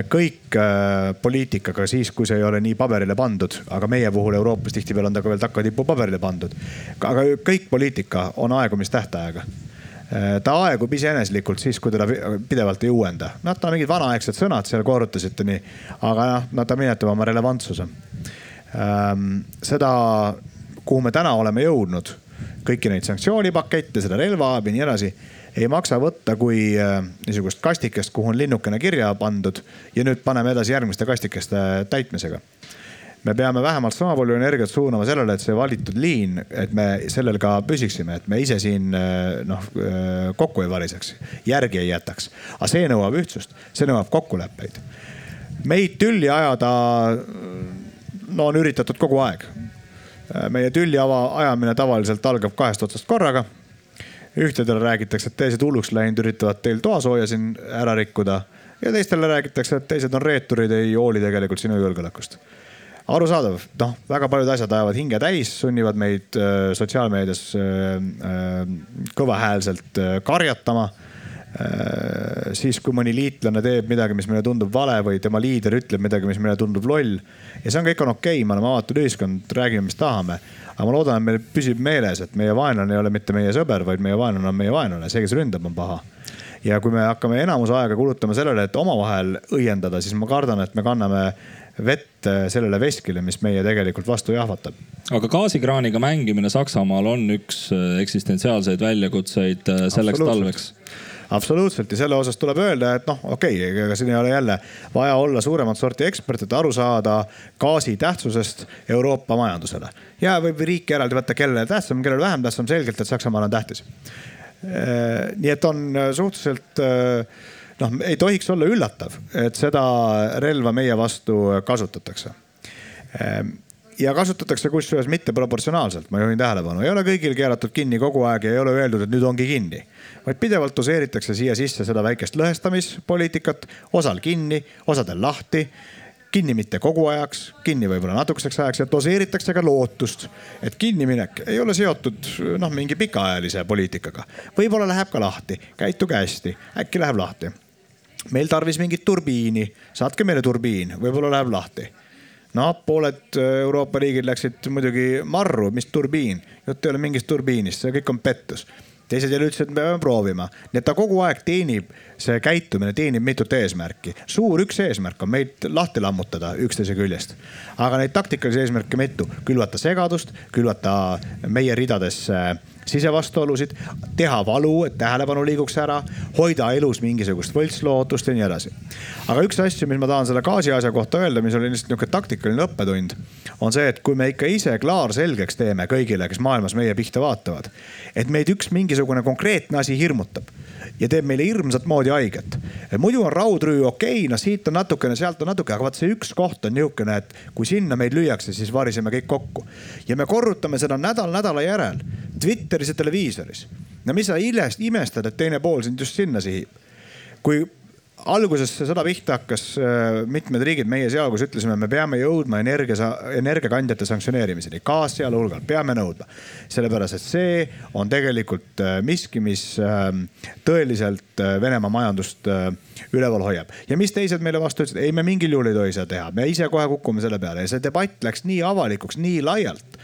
kõik äh, poliitikaga siis, kui see ei ole nii paberile pandud, aga meie puhul Euroopas tihtipeale on ta ka veel takatipu paberile pandud. aga kõik poliitika on aegumistähtajaga äh, ta aegub iseeneslikult siis, kui teda pidevalt ei uuenda. noh, tal on mingid vanaaegsed sõnad seal korrutasite nii, aga noh, no ta menetleb oma relevantsuse. Ähm, seda, kuhu me täna oleme jõudnud, kõiki neid sanktsioonipakette, seda relvaabi ja nii edasi ei maksa võtta kui äh, niisugust kastikest, kuhu on linnukene kirja pandud ja nüüd paneme edasi järgmiste kastikeste täitmisega me peame vähemalt sama palju energiat suunama sellele, et see valitud liin, et me sellel ka püsiksime, et me ise siin äh, noh äh, kokku ei variseks, järgi ei jätaks. aga see nõuab ühtsust, see nõuab kokkuleppeid. meid tülli ajada, no on üritatud kogu aeg. meie tülli ajamine tavaliselt algab kahest otsast korraga ühtedele räägitakse, et teised hulluks läinud, üritavad teil toasooja siin ära rikkuda. ja teistele räägitakse, et teised on reeturid, ei hooli tegelikult sinu julgeolekust. arusaadav, noh, väga paljud asjad ajavad hinge täis, sunnivad meid äh, sotsiaalmeedias äh, äh, kõvahäälselt äh, karjatama äh, siis, kui mõni liitlane teeb midagi, mis meile tundub vale või tema liider ütleb midagi, mis meile tundub loll. ja see on kõik on okei okay,, me oleme avatud ühiskond, räägime, mis tahame aga ma loodan, et meil püsib meeles, et meie vaenlane ei ole mitte meie sõber, vaid meie vaenlane on meie vaenlane, see, kes ründab, on paha. Ja kui me hakkame enamus aega kulutama sellele, et omavahel õiendada, siis ma kardan, et me kanname vett sellele veskile, mis meie tegelikult vastu jahvatab. aga gaasikraaniga mängimine Saksamaal on üks eksistentsiaalseid väljakutseid selleks talveks absoluutselt ja selle osas tuleb öelda, et noh, okei okay,, ega siin ei ole jälle vaja olla suuremat sorti ekspert, et aru saada gaasi tähtsusest Euroopa majandusele. ja võib riiki eraldi võtta, kellele tähtsam, kellele vähem tähtsam, selgelt, et Saksamaal on tähtis. Äh, nii et on suhteliselt äh, noh, ei tohiks olla üllatav, et seda relva meie vastu kasutatakse äh, ja kasutatakse kusjuures mitteproportsionaalselt, ma juhin tähelepanu, ei ole kõigil keeratud kinni kogu aeg ja ei ole öeldud, et nüüd ongi kinni. vaid pidevalt doseeritakse siia sisse seda väikest lõhestamispoliitikat, osal kinni, osadel lahti. kinni mitte kogu ajaks, kinni võib-olla natukeseks ajaks ja doseeritakse ka lootust, et kinniminek ei ole seotud noh, mingi pikaajalise poliitikaga. võib-olla läheb ka lahti, käituge hästi, äkki läheb lahti. meil tarvis mingit turbiini, saatke meile turbiin, võib-olla läheb lahti no pooled Euroopa riigid läksid muidugi marru, mis turbiin, jutt ei ole mingist turbiinist, see kõik on pettus teised jälle ütlesid, et me peame proovima. nii et ta kogu aeg teenib, see käitumine teenib mitut eesmärki. suur üks eesmärk on meid lahti lammutada üksteise küljest. aga neid taktikalisi eesmärke mitu, külvata segadust, külvata meie ridadesse sisevastuolusid, teha valu, et tähelepanu liiguks ära, hoida elus mingisugust võltslootust ja nii edasi. aga üks asju, mis ma tahan selle gaasi asja kohta öelda, mis oli lihtsalt niisugune taktikaline õppetund, on see, et kui me ikka ise klaarselgeks teeme kõigile, kes maailmas meie pihta vaatavad, et meid üks mingisugune konkreetne asi hirmutab ja teeb meile hirmsat moodi haiget. muidu on raudrüü okei okay,, noh siit on natukene, sealt on natuke, aga vaat see üks koht on niisugune, et kui sinna meid lüüakse, siis variseme kõik kokku. ja me korrutame seda nädal nädala järel Twitteris ja televiisoris. no mis sa imestad, et teine pool sind just sinna sihib. kui alguses see sõda pihta hakkas, äh, mitmed riigid, meie sealhulgas ütlesime, me peame jõudma energia, energiakandjate sanktsioneerimiseni, gaas sealhulgal, peame nõudma. sellepärast, et see on tegelikult äh, miski, mis ähm, tõeliselt äh, Venemaa majandust üleval hoiab. ja mis teised meile vastu ütlesid, ei, me mingil juhul ei tohi seda teha, me ise kohe kukume selle peale ja see debatt läks nii avalikuks, nii laialt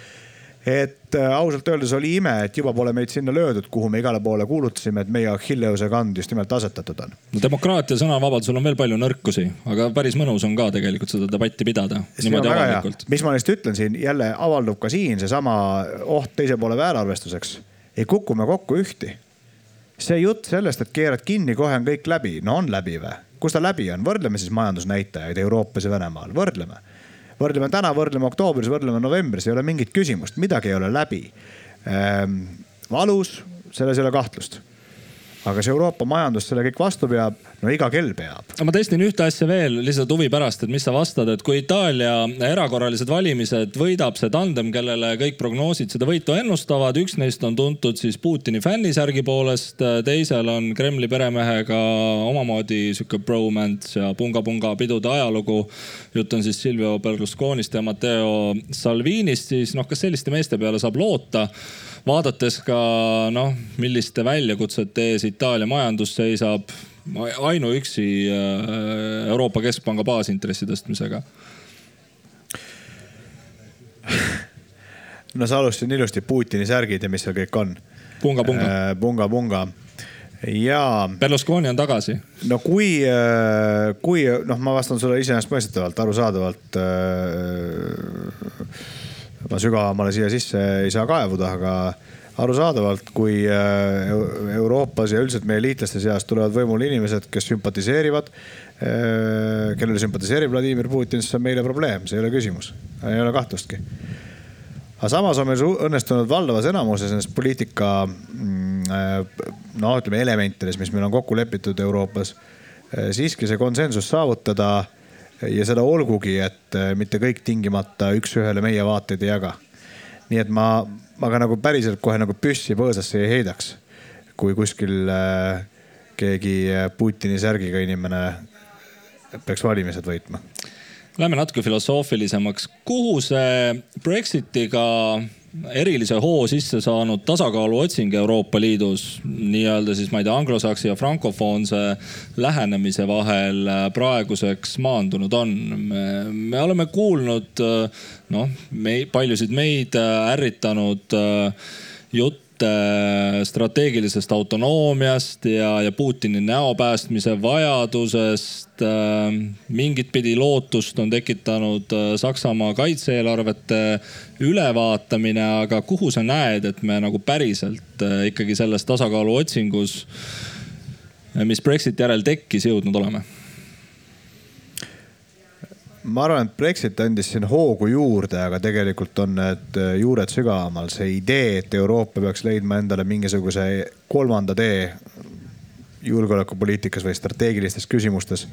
et äh, ausalt öeldes oli ime, et juba pole meid sinna löödud, kuhu me igale poole kuulutasime, et meie Achilleuse kand just nimelt asetatud on. no demokraatia, sõnavabadusel on veel palju nõrkusi, aga päris mõnus on ka tegelikult seda debatti pidada. mis ma lihtsalt ütlen siin, jälle avaldub ka siin seesama oht teise poole väärarvestuseks. ei kuku me kokku ühti. see jutt sellest, et keerad kinni, kohe on kõik läbi, no on läbi või? kus ta läbi on, võrdleme siis majandusnäitajaid Euroopas ja Venemaal, võrdleme võrdleme täna, võrdleme oktoobris, võrdleme novembris, ei ole mingit küsimust, midagi ei ole läbi ehm,. valus, selles ei ole kahtlust aga kas Euroopa majandus selle kõik vastu peab? no iga kell peab. ma testin ühte asja veel lihtsalt huvi pärast, et mis sa vastad, et kui Itaalia erakorralised valimised võidab see tandem, kellele kõik prognoosid seda võitu ennustavad, üks neist on tuntud siis Putini fännisärgi poolest, teisel on Kremli peremehega omamoodi sihuke bromance ja punga-punga pidude ajalugu. jutt on siis Silvio Berlusconist ja Matteo Salvinist, siis noh, kas selliste meeste peale saab loota? vaadates ka noh, milliste väljakutsete ees Itaalia majandus seisab ainuüksi äh, Euroopa Keskpanga baasintressi tõstmisega no sa alustasid ilusti Putini särgid ja mis seal kõik on. punga, punga äh,. punga, punga ja. Berlusconi on tagasi. no kui, äh, kui noh, ma vastan sulle iseenesestmõistetavalt, arusaadavalt äh, ma sügavamale siia sisse ei saa kaevuda, aga arusaadavalt, kui äh, Euroopas ja üldiselt meie liitlaste seas tulevad võimule inimesed, kes sümpatiseerivad, äh, kellele sümpatiseerib Vladimir Putin, siis see on meile probleem, see ei ole küsimus, ei ole kahtlustki. aga samas on meil õnnestunud valdavas enamuses nendest poliitika mm, äh, noh, ütleme elementides, mis meil on kokku lepitud Euroopas, siiski see konsensus saavutada ja seda olgugi, et mitte kõik tingimata üks-ühele meie vaateid ei jaga. nii et ma, ma ka nagu päriselt kohe nagu püssi põõsasse ei heidaks, kui kuskil äh, keegi äh, Putini särgiga inimene peaks valimised võitma. Läheme natuke filosoofilisemaks, kuhu see Brexitiga erilise hoo sisse saanud tasakaaluotsing Euroopa Liidus nii-öelda siis ma ei tea, anglosaksi ja frankofoonse lähenemise vahel äh, praeguseks maandunud on. me oleme kuulnud noh, me paljusid meid äh, ärritanud äh, jutte strateegilisest autonoomiast ja, ja Putini näo päästmise vajadusest. mingit pidi lootust on tekitanud Saksamaa kaitse-eelarvete ülevaatamine, aga kuhu sa näed, et me nagu päriselt ikkagi selles tasakaalu otsingus, mis Brexiti järel tekkis, jõudnud oleme? ma arvan, et Brexit andis siin hoogu juurde, aga tegelikult on need äh, juured sügavamal. see idee, et Euroopa peaks leidma endale mingisuguse kolmanda tee julgeolekupoliitikas või strateegilistes küsimustes.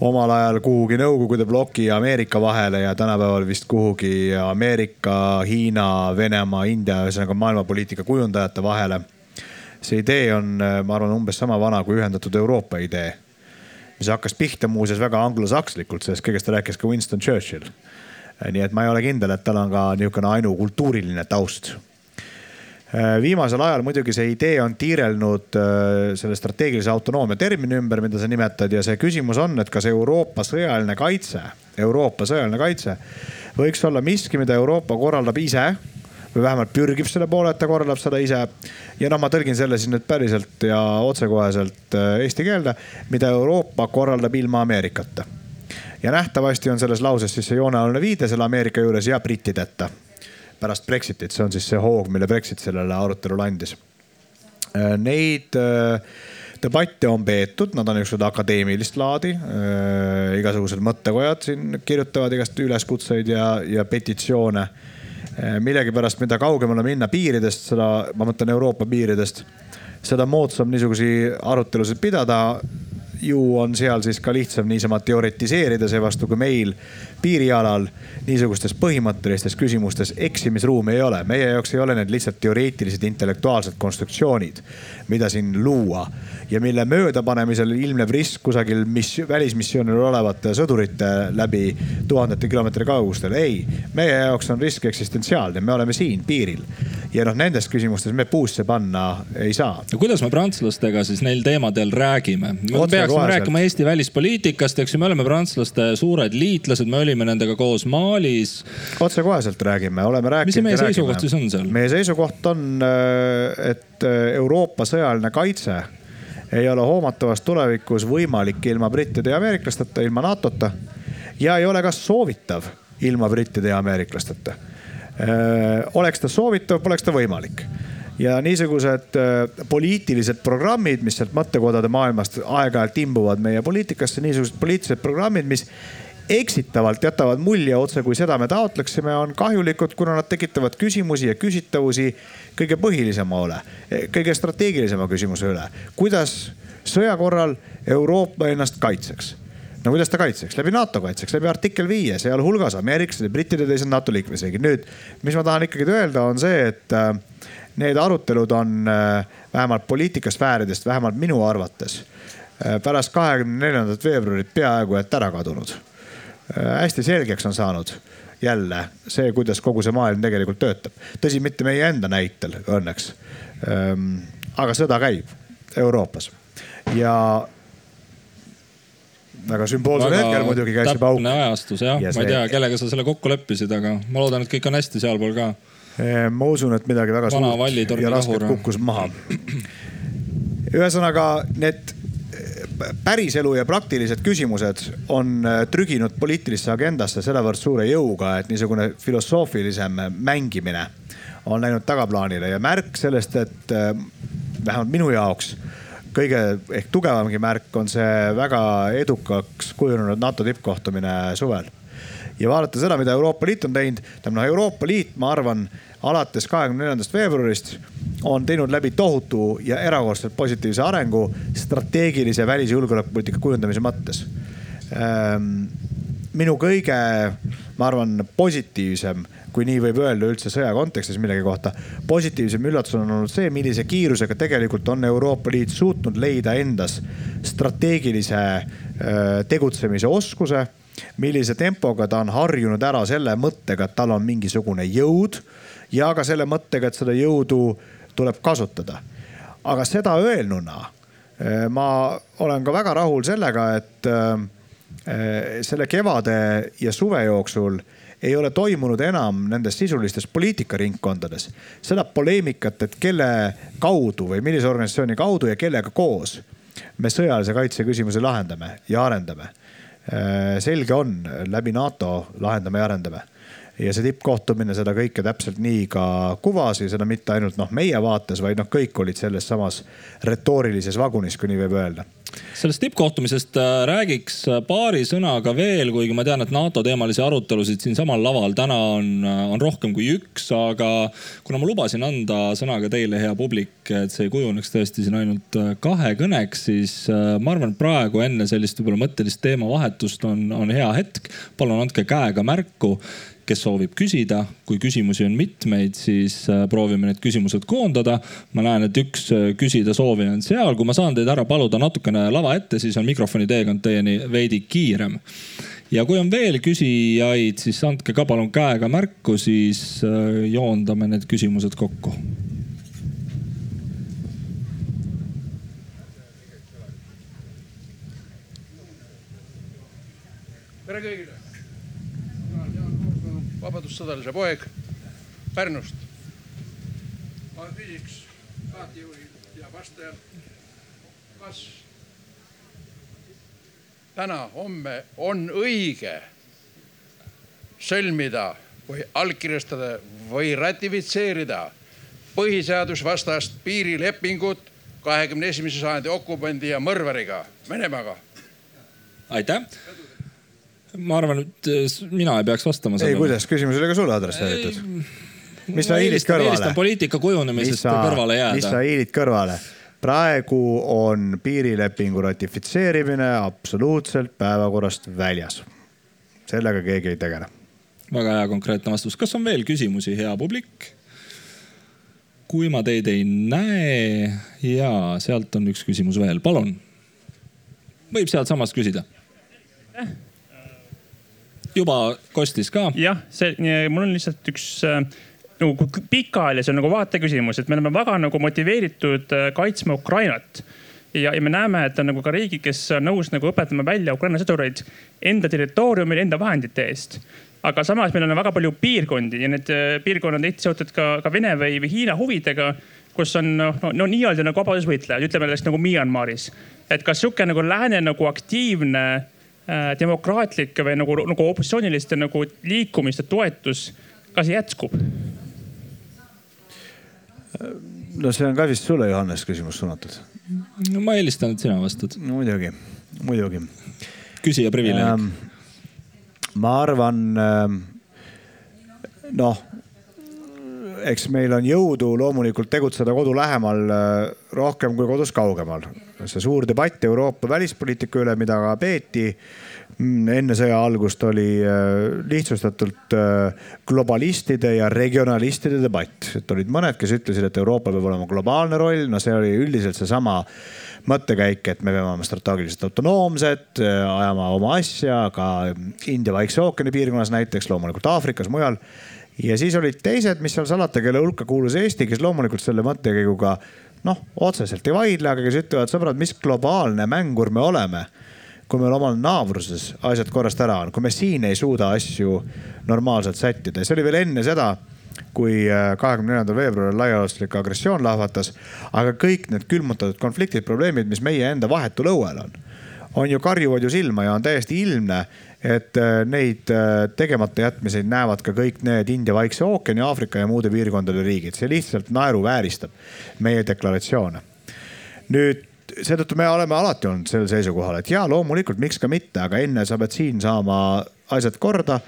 Omal ajal kuhugi Nõukogude bloki ja Ameerika vahele ja tänapäeval vist kuhugi Ameerika, Hiina, Venemaa, India, ühesõnaga maailmapoliitika kujundajate vahele. see idee on, ma arvan, umbes sama vana kui ühendatud Euroopa idee mis hakkas pihta muuseas väga anglosakslikult, sellest kõigest rääkis ka Winston Churchill. nii et ma ei ole kindel, et tal on ka niisugune ainukultuuriline taust viimasel ajal muidugi see idee on tiirelnud selle strateegilise autonoomia termini ümber, mida sa nimetad ja see küsimus on, et kas Euroopa sõjaline kaitse, Euroopa sõjaline kaitse võiks olla miski, mida Euroopa korraldab ise või vähemalt pürgib selle poole, et ta korraldab seda ise. ja noh, ma tõlgin selle siis nüüd päriselt ja otsekoheselt äh, eesti keelde, mida Euroopa korraldab ilma Ameerikata. ja nähtavasti on selles lauses siis see joonealuline viide selle Ameerika juures ja brittideta pärast Brexitit, see on siis see hoog, mille Brexit sellele arutelule andis. Äh, neid äh, debatte on peetud, nad on niisugused akadeemilist laadi. igasugused mõttekojad siin kirjutavad igast üleskutseid ja, ja petitsioone millegipärast, mida kaugemale minna piiridest, seda, ma mõtlen Euroopa piiridest, seda moodsam niisuguseid arutelusid pidada ju on seal siis ka lihtsam niisama teoritiseerida, seevastu kui meil piirialal niisugustes põhimõttelistes küsimustes eksimisruumi ei ole. meie jaoks ei ole need lihtsalt teoreetilised intellektuaalsed konstruktsioonid, mida siin luua ja mille möödapanemisel ilmnev risk kusagil mis, välismissioonil olevate sõdurite läbi tuhandete kilomeetri kaugustel. ei, meie jaoks on risk eksistentsiaalne, me oleme siin piiril ja noh, nendes küsimustes me puusse panna ei saa. no kuidas me prantslastega siis neil teemadel räägime? me peaksime rääkima Eesti välispoliitikast, eks ju, me oleme prantslaste suured liitlased, me olime nendega koos Malis. otsekoheselt räägime, oleme rääkinud. mis see meie seisukoht siis on seal? meie seisukoht on, äh, et äh, Euroopa sõjaline kaitse ei ole hoomatavas tulevikus võimalik ilma brittide ja ameeriklasteta, ilma NATO-ta. ja ei ole ka soovitav ilma brittide ja ameeriklasteta. Äh, oleks ta soovitav, poleks ta võimalik ja niisugused poliitilised programmid, mis sealt mõttekodade maailmast aeg-ajalt imbuvad meie poliitikasse, niisugused poliitilised programmid, mis eksitavalt jätavad mulje, otse kui seda me taotleksime, on kahjulikud, kuna nad tekitavad küsimusi ja küsitavusi kõige põhilisema üle, kõige strateegilisema küsimuse üle. kuidas sõja korral Euroopa ennast kaitseks? no kuidas ta kaitseks? läbi NATO kaitseks, läbi artikkel viie, sealhulgas ameeriklased ja britid ja teised NATO liikmesriigid. nüüd, mis ma tahan ikkagi öelda, on see, et äh, need arutelud on äh, vähemalt poliitikasfääridest, vähemalt minu arvates äh, pärast kahekümne neljandat veebruarit peaaegu et ära kadunud. Äh, hästi selgeks on saanud jälle see, kuidas kogu see maailm tegelikult töötab. tõsi, mitte meie enda näitel õnneks. Ähm, aga sõda käib Euroopas ja väga sümboolsel hetkel muidugi käis pauk. täpne ajastus jah ja, ma ei tea, kellega sa selle kokku leppisid, aga ma loodan, et kõik on hästi sealpool ka Ehm, ma usun, et midagi väga Vana suurt ja rasket kukkus maha. ühesõnaga need päriselu ja praktilised küsimused on eh, trüginud poliitilisse agendasse sedavõrd suure jõuga, et niisugune filosoofilisem mängimine on läinud tagaplaanile ja märk sellest, et eh, vähemalt minu jaoks kõige ehk tugevamgi märk on see väga edukaks kujunenud NATO tippkohtumine suvel ja vaadata seda, mida Euroopa Liit on teinud. tähendab noh, Euroopa Liit, ma arvan, alates kahekümne neljandast veebruarist on teinud läbi tohutu ja erakordselt positiivse arengu strateegilise välis- ja julgeolekupoliitika kujundamise mõttes. Ehm, minu kõige, ma arvan, positiivsem, kui nii võib öelda üldse sõja kontekstis millegi kohta, positiivsem üllatus on olnud see, millise kiirusega tegelikult on Euroopa Liit suutnud leida endas strateegilise tegutsemise oskuse millise tempoga ta on harjunud ära selle mõttega, et tal on mingisugune jõud ja ka selle mõttega, et seda jõudu tuleb kasutada. aga seda öelnuna eh, ma olen ka väga rahul sellega, et eh, selle kevade ja suve jooksul ei ole toimunud enam nendes sisulistes poliitikaringkondades seda poleemikat, et kelle kaudu või millise organisatsiooni kaudu ja kellega koos me sõjalise kaitse küsimusi lahendame ja arendame Äh, selge on, läbi NATO lahendame ja arendame ja see tippkohtumine seda kõike täpselt nii ka kuvas ja seda mitte ainult noh, meie vaates, vaid noh, kõik olid selles samas retoorilises vagunis, kui nii võib öelda sellest tippkohtumisest äh, räägiks äh, paari sõnaga veel, kuigi ma tean, et NATO teemalisi arutelusid siinsamal laval täna on, äh, on rohkem kui üks, aga kuna ma lubasin anda sõna ka teile, hea publik, et see ei kujuneks tõesti siin ainult kahekõneks, siis ma arvan, et praegu enne sellist võib-olla mõttelist teemavahetust on, on hea hetk. palun andke käega märku kes soovib küsida. kui küsimusi on mitmeid, siis äh, proovime need küsimused koondada. ma näen, et üks äh, küsida soovija on seal. kui ma saan teid ära paluda natukene lava ette, siis on mikrofoni teekond teieni veidi kiirem ja kui on veel küsijaid, siis andke ka palun käega märku, siis joondame need küsimused kokku tere kõigile. mina olen Jaan Koosmäe, vabadussõdalase poeg Pärnust. ma küsiks saatejuhilt ja vastajalt, kas täna-homme on õige sõlmida või allkirjastada või ratifitseerida põhiseadusvastast piirilepingut kahekümne esimese sajandi okupandi ja mõrvariga, Venemaaga? aitäh ma arvan, et äh, mina ei peaks vastama. ei, kuidas, küsimus oli ka sulle adresseeritud. mis sa hiilid kõrvale? eelistan poliitika kujunemisest kõrvale jääda. mis sa hiilid kõrvale? praegu on piirilepingu ratifitseerimine absoluutselt päevakorrast väljas. sellega keegi ei tegele. väga hea konkreetne vastus. kas on veel küsimusi, hea publik? kui ma teid ei näe ja sealt on üks küsimus veel, palun. võib sealtsamast küsida eh?? Juba kostis ka. jah, see, mul on lihtsalt üks äh, nagu pikaajalise nagu vaateküsimus, et me oleme väga nagu motiveeritud äh, kaitsma Ukrainat ja, ja me näeme, et on nagu ka riigid, kes on nõus nagu õpetama välja Ukraina sõdureid enda territooriumil, enda vahendite eest. aga samas meil on väga palju piirkondi ja need äh, piirkonnad on tihti seotud ka, ka Vene või, või Hiina huvidega, kus on noh no, no, nii-öelda nagu vabadusvõitlejad, ütleme näiteks nagu Myanmaris. et kas sihuke nagu lääne nagu aktiivne demokraatlike või nagu, nagu opositsiooniliste nagu liikumiste toetus, kas jätkub? no see on ka vist sulle, Johannes, küsimus suunatud. no ma eelistan, et sina vastad. no muidugi, muidugi. küsija privileeg ähm,. ma arvan ähm,, noh eks meil on jõudu loomulikult tegutseda kodu lähemal äh, rohkem kui kodus kaugemal. see suur debatt Euroopa välispoliitika üle, mida ka peeti mm, enne sõja algust, oli äh, lihtsustatult äh, globalistide ja regionalistide debatt. et olid mõned, kes ütlesid, et Euroopal peab olema globaalne roll, no see oli üldiselt seesama mõttekäik, et me peame olema strateegiliselt autonoomsed, ajama oma asja ka India Vaikse ookeani piirkonnas näiteks, loomulikult Aafrikas, mujal ja siis olid teised, mis seal salata, kelle hulka kuulus Eesti, kes loomulikult selle mõttekäiguga noh, otseselt ei vaidle, aga kes ütlevad, sõbrad, mis globaalne mängur me oleme kui meil omal naabruses asjad korrast ära on, kui me siin ei suuda asju normaalselt sättida ja see oli veel enne seda, kui äh, kahekümne neljandal veebruaril laiaulatuslik agressioon lahvatas. aga kõik need külmutatud konfliktid, probleemid, mis meie enda vahetul õuel on, on ju karjuvad ju silma ja on täiesti ilmne, et äh, neid äh, tegemata jätmiseid näevad ka kõik need India Vaikse ookeani, Aafrika ja muude piirkondade riigid. see lihtsalt naeruvääristab meie deklaratsioone. nüüd seetõttu me oleme alati olnud sel seisukohal, et jaa, loomulikult, miks ka mitte, aga enne sa pead siin saama asjad korda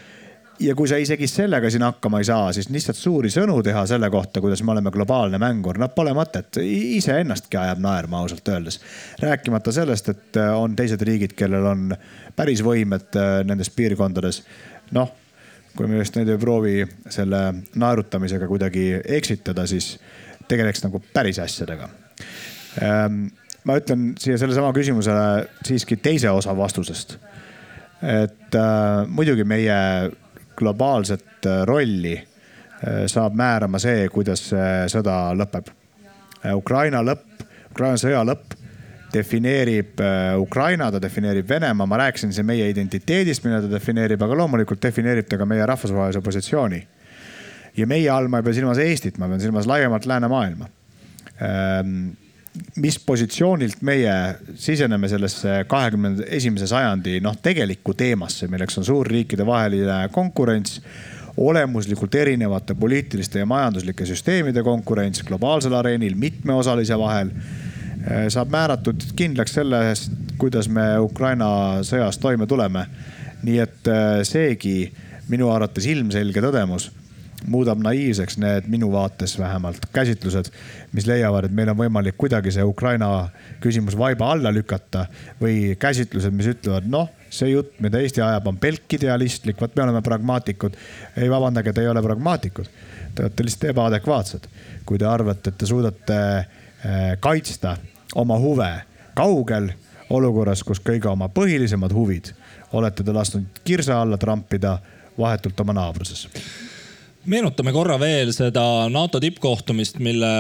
ja kui sa isegi sellega siin hakkama ei saa, siis lihtsalt suuri sõnu teha selle kohta, kuidas me oleme globaalne mängur, noh pole mõtet. iseennastki ajab naerma ausalt öeldes. rääkimata sellest, et äh, on teised riigid, kellel on päris võimed äh, nendes piirkondades. noh, kui me just nüüd ei proovi selle naerutamisega kuidagi eksitada, siis tegeleks nagu päris asjadega ähm, ma ütlen siia sellesama küsimusele siiski teise osa vastusest. et äh, muidugi meie globaalset äh, rolli äh, saab määrama see, kuidas see sõda lõpeb. Äh, Ukraina lõpp, Ukraina sõja lõpp defineerib Ukraina, ta defineerib Venemaa, ma rääkisin siin meie identiteedist, mida ta defineerib, aga loomulikult defineerib ta ka meie rahvusvahelise positsiooni. ja meie all ma ei pea silmas Eestit, ma pean silmas laiemalt läänemaailma mis positsioonilt meie siseneme sellesse kahekümne esimese sajandi noh, tegelikku teemasse, milleks on suurriikide vaheline konkurents olemuslikult erinevate poliitiliste ja majanduslike süsteemide konkurents globaalsel areenil mitmeosalise vahel eh, saab määratud kindlaks sellest, kuidas me Ukraina sõjas toime tuleme. nii et eh, seegi minu arvates ilmselge tõdemus muudab naiivseks need minu vaates vähemalt käsitlused, mis leiavad, et meil on võimalik kuidagi see Ukraina küsimus vaiba alla lükata või käsitlused, mis ütlevad, noh, see jutt, mida Eesti ajab, on pelk idealistlik, vot me oleme pragmaatikud. ei vabandage, te ei ole pragmaatikud. Te olete lihtsalt ebaadekvaatsed, kui te arvate, et te suudate eh, kaitsta oma huve kaugel olukorras, kus kõige oma põhilisemad huvid olete te lasknud kirsa alla trampida vahetult oma naabruses meenutame korra veel seda NATO tippkohtumist, mille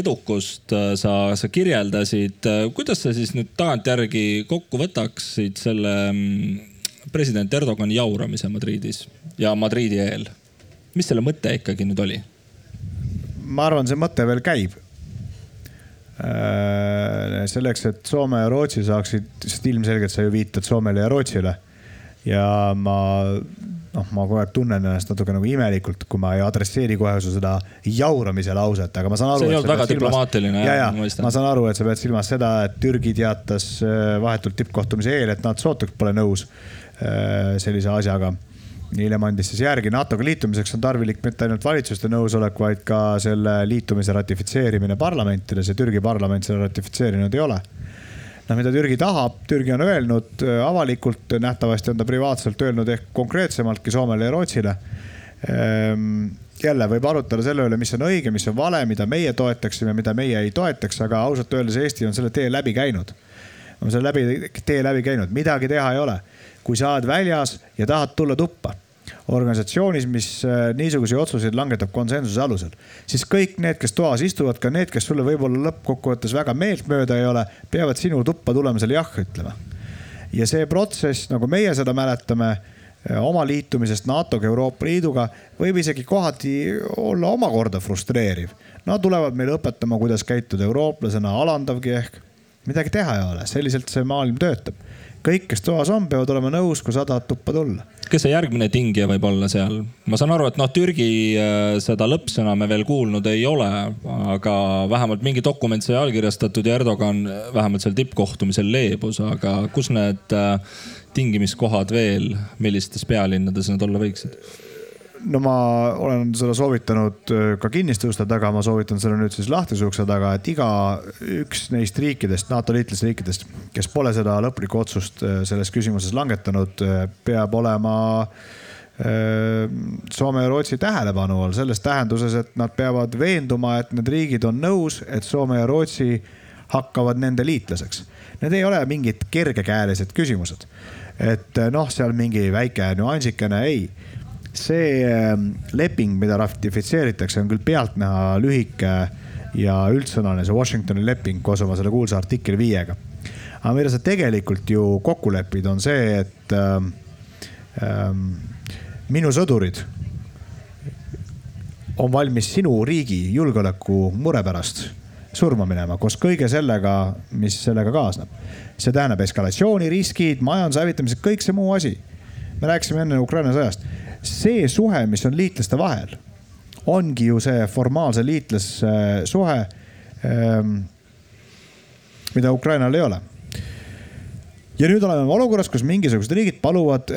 edukust äh, sa, sa kirjeldasid. kuidas sa siis nüüd tagantjärgi kokku võtaksid selle mm, president Erdogani jauramise Madridis ja Madridi eel? mis selle mõte ikkagi nüüd oli? ma arvan, see mõte veel käib. Äh, selleks, et Soome ja Rootsi saaksid, sest ilmselgelt sa ju viitad Soomele ja Rootsile. ja ma noh, ma kogu aeg tunnen ennast natuke nagu imelikult, kui ma ei adresseeri kohe su seda jauramise lauset, aga ma saan aru. see ei olnud väga diplomaatiline. ja, ja ma, saan aru, et sa pead silmas seda, et Türgi teatas äh, vahetult tippkohtumise eel, et nad sootuks pole nõus äh, sellise asjaga. hiljem andis siis järgi, NATO-ga liitumiseks on tarvilik mitte ainult valitsuste nõusolek, vaid ka selle liitumise ratifitseerimine parlamentides ja Türgi parlament seda ratifitseerinud ei ole noh, mida Türgi tahab, Türgi on öelnud äh, avalikult, nähtavasti on ta privaatselt öelnud ehk konkreetsemaltki Soomele ja Rootsile. Ehm, jälle võib arutada selle üle, mis on õige, mis on vale, mida meie toetaksime, mida meie ei toetaks, aga ausalt öeldes Eesti on selle tee läbi käinud. on selle läbi, tee läbi käinud, midagi teha ei ole. kui sa oled väljas ja tahad tulla tuppa organisatsioonis, mis äh, niisuguseid otsuseid langetab konsensuse alusel, siis kõik need, kes toas istuvad, ka need, kes sulle võib-olla lõppkokkuvõttes väga meeltmööda ei ole, peavad sinu tuppa tulema selle jah ütlema. ja see protsess, nagu meie seda mäletame äh, oma liitumisest NATO-ga, Euroopa Liiduga, võib isegi kohati olla omakorda frustreeriv. Nad tulevad meile õpetama, kuidas käituda eurooplasena, alandavgi ehk. midagi teha ei ole, selliselt see maailm töötab. Kõik, kes toas on, peavad olema nõus, kui sa tahad tuppa tulla kes see järgmine tingija võib olla seal? ma saan aru, et noh, Türgi äh, seda lõppsõna me veel kuulnud ei ole, aga vähemalt mingi dokument sai allkirjastatud ja Erdogan vähemalt seal tippkohtumisel leebus, aga kus need äh, tingimiskohad veel, millistes pealinnades need olla võiksid? No ma olen seda soovitanud äh, ka kinniste uste taga, ma soovitan selle nüüd siis lahtise ukse taga, et igaüks neist riikidest, NATO liitlasriikidest, kes pole seda lõplikku otsust äh, selles küsimuses langetanud, äh, peab olema Soome ja Rootsi tähelepanu all selles tähenduses, et nad peavad veenduma, et need riigid on nõus, et Soome ja Rootsi hakkavad nende liitlaseks. Need ei ole mingid kergekäelised küsimused. et noh, seal mingi väike nüansikene, ei see ähm, leping, mida ratifitseeritakse, on küll pealtnäha lühike ja üldsõnaline, see Washingtoni leping koos oma selle kuulsa artikkel viiega. aga mida sa tegelikult ju kokku lepid, on see, et ähm, ähm, minu sõdurid on valmis sinu riigi julgeoleku mure pärast surma minema koos kõige sellega, mis sellega kaasneb. see tähendab eskalatsiooniriskid, majanduse hävitamised, kõik see muu asi. me rääkisime enne Ukraina sõjast see suhe, mis on liitlaste vahel, ongi ju see formaalse liitlassuhe, ähm, mida Ukrainal ei ole ja nüüd oleme olukorras, kus mingisugused riigid paluvad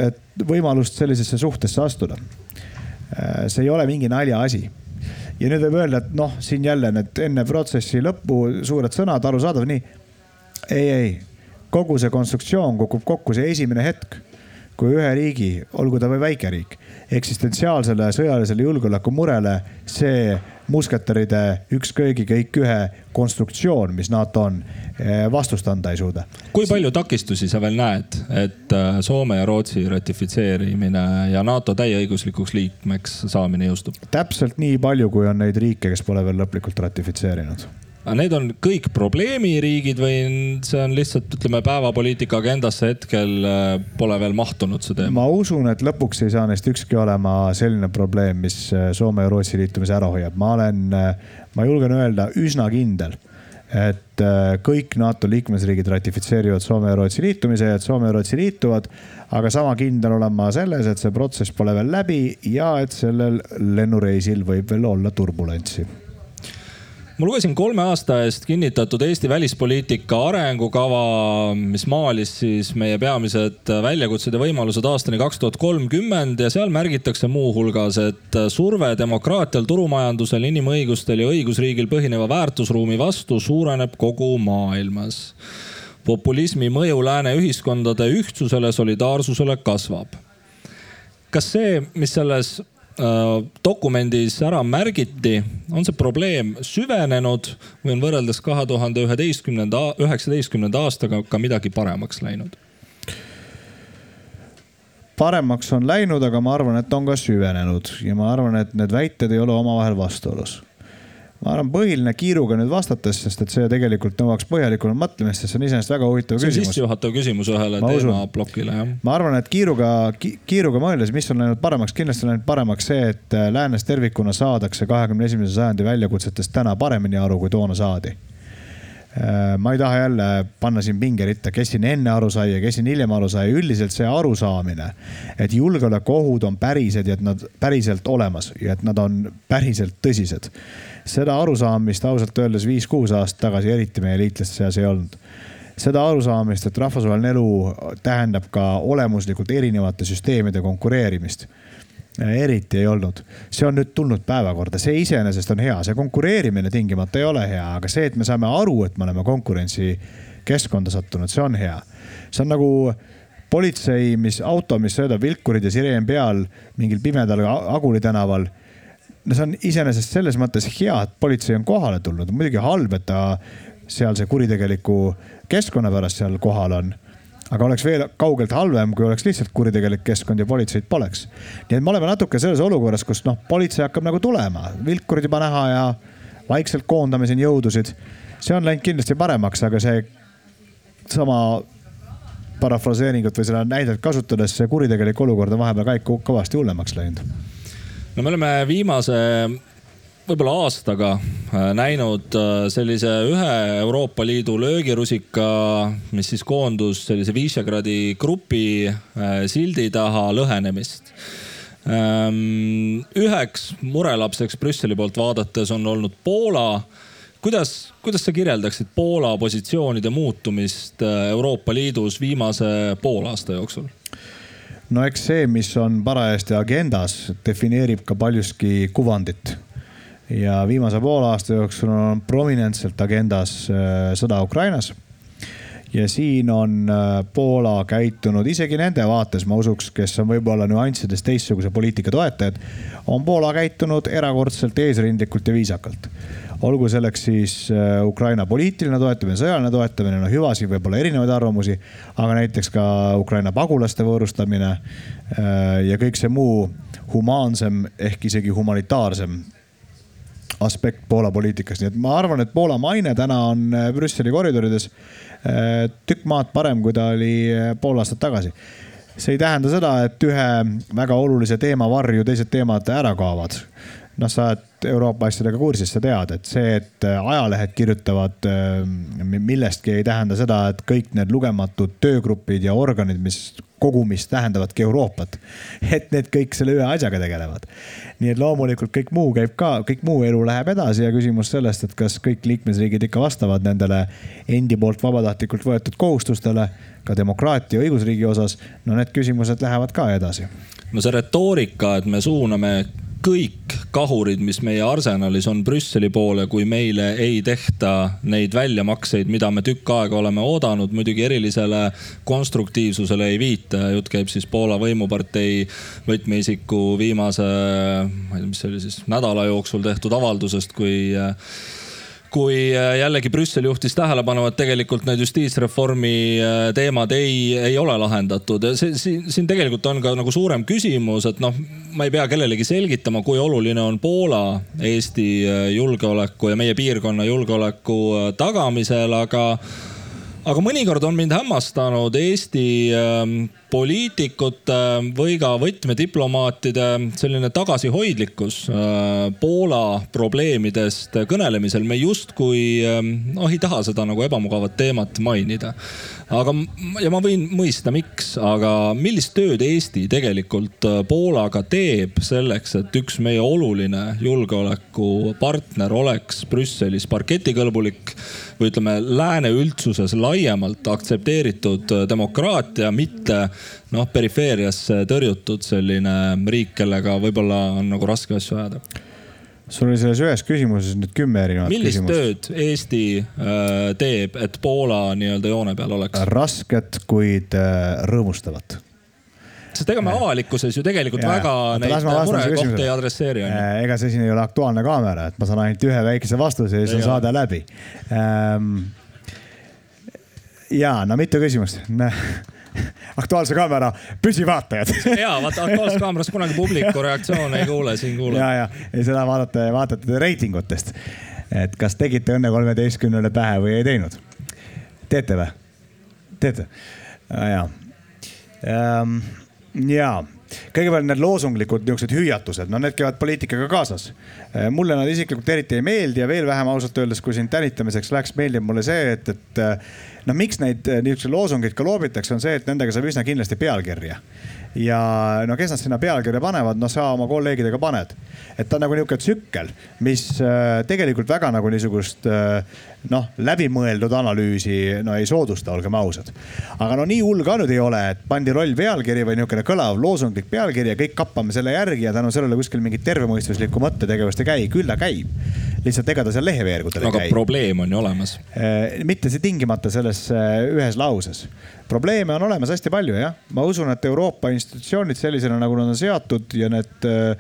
võimalust sellisesse suhtesse astuda. Äh, see ei ole mingi naljaasi. ja nüüd võib öelda, et noh, siin jälle need enne protsessi lõppu suured sõnad, arusaadav, nii. ei, ei, kogu see konstruktsioon kukub kokku see esimene hetk kui ühe riigi, olgu ta või väike riik, eksistentsiaalsele sõjalisele julgeolekumurele see musketäride ükskõigi kõik ühe konstruktsioon, mis NATO on, eh, vastust anda ei suuda. kui palju takistusi sa veel näed, et äh, Soome ja Rootsi ratifitseerimine ja NATO täieõiguslikuks liikmeks saamine jõustub? täpselt nii palju, kui on neid riike, kes pole veel lõplikult ratifitseerinud aga need on kõik probleemiriigid või see on lihtsalt, ütleme, päevapoliitika agendasse hetkel äh, pole veel mahtunud see teema? ma usun, et lõpuks ei saa neist ükski olema selline probleem, mis äh, Soome ja Rootsi liitumise ära hoiab. ma olen, äh, ma julgen öelda, üsna kindel et kõik NATO liikmesriigid ratifitseerivad Soome ja Rootsi liitumise ja et Soome ja Rootsi liituvad. aga sama kindel olen ma selles, et see protsess pole veel läbi ja et sellel lennureisil võib veel olla turbulentsi ma lugesin kolme aasta eest kinnitatud Eesti välispoliitika arengukava, mis maalis siis meie peamised väljakutsed ja võimalused aastani kaks tuhat kolmkümmend ja seal märgitakse muuhulgas, et surve demokraatial, turumajandusel, inimõigustel ja õigusriigil põhineva väärtusruumi vastu suureneb kogu maailmas populismi mõju lääne ühiskondade ühtsusele, solidaarsusele kasvab. kas see, mis selles dokumendis ära märgiti, on see probleem süvenenud või on võrreldes kahe tuhande üheteistkümnenda, üheksateistkümnenda aastaga ka midagi paremaks läinud? paremaks on läinud, aga ma arvan, et on ka süvenenud ja ma arvan, et need väited ei ole omavahel vastuolus ma arvan, põhiline kiiruga nüüd vastates, sest et see tegelikult nõuaks põhjalikumat mõtlemist, sest see on iseenesest väga huvitav küsimus. see on sissejuhatav küsimus ühele teemaplokile, jah. ma arvan, et kiiruga ki,, kiiruga mõeldes, mis on läinud paremaks, kindlasti on läinud paremaks see, et äh, läänes tervikuna saadakse kahekümne esimese sajandi väljakutsetest täna paremini aru, kui toona saadi Äh, ma ei taha jälle panna siin pingeritta, kes siin enne aru sai ja kes siin hiljem aru sai. üldiselt see arusaamine, et julgeolekuohud on pärised ja et nad päriselt olemas ja et nad on päriselt tõsised. Seda arusaamist ausalt öeldes viis-kuus aastat tagasi eriti meie liitlaste seas ei olnud seda arusaamist, et rahvusvaheline elu tähendab ka olemuslikult erinevate süsteemide konkureerimist eriti ei olnud. see on nüüd tulnud päevakorda, see iseenesest on hea, see konkureerimine tingimata ei ole hea, aga see, et me saame aru, et me oleme konkurentsikeskkonda sattunud, see on hea. see on nagu politsei, mis auto, mis söödab vilkurid ja sireen peal mingil pimedal Aguli tänaval. No see on iseenesest selles mõttes hea, et politsei on kohale tulnud, muidugi halb, et ta sealse kuritegeliku keskkonna pärast seal kohal on aga oleks veel kaugelt halvem, kui oleks lihtsalt kuritegelik keskkond ja politseid poleks. nii et me oleme natuke selles olukorras, kus noh, politsei hakkab nagu tulema, vilkurid juba näha ja vaikselt koondame siin jõudusid. see on läinud kindlasti paremaks, aga see sama parafraseeringut või seda näidet kasutades, see kuritegelik olukord on vahepeal ka ikka kõvasti hullemaks läinud. No me oleme viimase võib-olla aastaga äh, näinud äh, sellise ühe Euroopa Liidu löögirusika, mis siis koondus sellise Visegradi grupi äh, sildi taha lõhenemist. Ähm, üheks murelapseks Brüsseli poolt vaadates on olnud Poola. kuidas, kuidas sa kirjeldaksid Poola positsioonide muutumist Euroopa Liidus viimase poolaasta jooksul? No eks see, mis on parajasti agendas, defineerib ka paljuski kuvandit ja viimase poole aasta jooksul on prominentselt agendas äh, sõda Ukrainas. ja siin on äh, Poola käitunud isegi nende vaates, ma usuks, kes on võib-olla nüanssides teistsuguse poliitika toetajad, on Poola käitunud erakordselt eesrindlikult ja viisakalt olgu selleks siis äh, Ukraina poliitiline toetamine, sõjaline toetamine, noh hüvasid võib-olla erinevaid arvamusi, aga näiteks ka Ukraina pagulaste võõrustamine ja kõik see muu humaansem ehk isegi humanitaarsem aspekt Poola poliitikas, nii et ma arvan, et Poola maine täna on äh, Brüsseli koridorides äh, tükk maad parem, kui ta oli äh, pool aastat tagasi. see ei tähenda seda, et ühe väga olulise teema varju teised teemad ära kaovad. noh, sa oled Euroopa asjadega kursis, sa tead, et see, et ajalehed kirjutavad millestki, ei tähenda seda, et kõik need lugematud töögrupid ja organid, mis kogumis tähendavadki Euroopat. et need kõik selle ühe asjaga tegelevad. nii et loomulikult kõik muu käib ka, kõik muu elu läheb edasi ja küsimus sellest, et kas kõik liikmesriigid ikka vastavad nendele endi poolt vabatahtlikult võetud kohustustele, ka demokraatia õigusriigi osas. no need küsimused lähevad ka edasi. no see retoorika, et me suuname kõik kahurid, mis meie arsenalis on Brüsseli poole, kui meile ei tehta neid väljamakseid, mida me tükk aega oleme oodanud. muidugi erilisele konstruktiivsusele ei viita, jutt käib siis Poola võimupartei võtmeisiku viimase, ma ei tea, mis see oli siis, nädala jooksul tehtud avaldusest, kui kui äh, jällegi Brüssel juhtis tähelepanu, et tegelikult need justiitsreformi äh, teemad ei, ei ole lahendatud. see siin, siin tegelikult on ka nagu suurem küsimus, et noh, ma ei pea kellelegi selgitama, kui oluline on Poola Eesti äh, julgeoleku ja meie piirkonna julgeoleku tagamisel, aga aga mõnikord on mind hämmastanud Eesti ähm, poliitikute või ka võtmediplomaatide selline tagasihoidlikkus äh, Poola probleemidest kõnelemisel. me justkui ähm, noh, ei taha seda nagu ebamugavat teemat mainida. aga, ja ma võin mõista, miks, aga millist tööd Eesti tegelikult äh, Poolaga teeb selleks, et üks meie oluline julgeolekupartner oleks Brüsselis parketikõlbulik või ütleme, lääne üldsuses laiemalt aktsepteeritud äh, demokraatia, mitte noh, perifeeriasse tõrjutud selline riik, kellega võib-olla on nagu raske asju ajada sul oli selles ühes küsimuses nüüd kümme erinevat millist küsimust. tööd Eesti äh, teeb, et Poola nii-öelda joone peal oleks? rasket, kuid äh, rõõmustavat. Sest ega me avalikkuses ju tegelikult Jaa. väga Oota, neid murekohti ei adresseeri. Äh, ega see siin ei ole Aktuaalne kaamera, et ma saan ainult ühe väikese vastuse ja siis on saade läbi ähm,. ja no mitu küsimust Aktuaalse kaamera püsivaatajad ja vaata Aktuaalses Kaameras kunagi publiku reaktsioone ei kuule, siin kuuleb. ja, ja, ja seda vaatate, vaatate reitingutest. et kas tegite Õnne kolmeteistkümnele pähe või ei teinud? teete või? teete? ja, ja kõigepealt need loosunglikud niisugused hüüatused, no need käivad poliitikaga kaasas. mulle nad isiklikult eriti ei meeldi ja veel vähem ausalt öeldes, kui siin tänitamiseks läks, meeldib mulle see, et, et no miks neid niisuguseid loosungeid ka loobitakse, on see, et nendega saab üsna kindlasti pealkirja. ja no kes nad sinna pealkirja panevad, no sa oma kolleegidega paned. et ta on nagu niisugune tsükkel, mis äh, tegelikult väga nagu niisugust äh, noh, läbimõeldud analüüsi no ei soodusta, olgem ausad. aga no nii hull ka nüüd ei ole, et pandi roll pealkiri või niisugune kõlav loosunglik pealkiri ja kõik kappame selle järgi ja tänu sellele kuskil mingit tervemõistuslikku mõttetegevust ei käi, küll ta käib. lihtsalt ega ta seal leheveergudel ei aga käi. probleem on ju olemas. mitte see tingimata selles äh, ühes lauses. probleeme on olemas hästi palju jah. ma usun, et Euroopa institutsioonid sellisena, nagu nad on seatud ja need äh,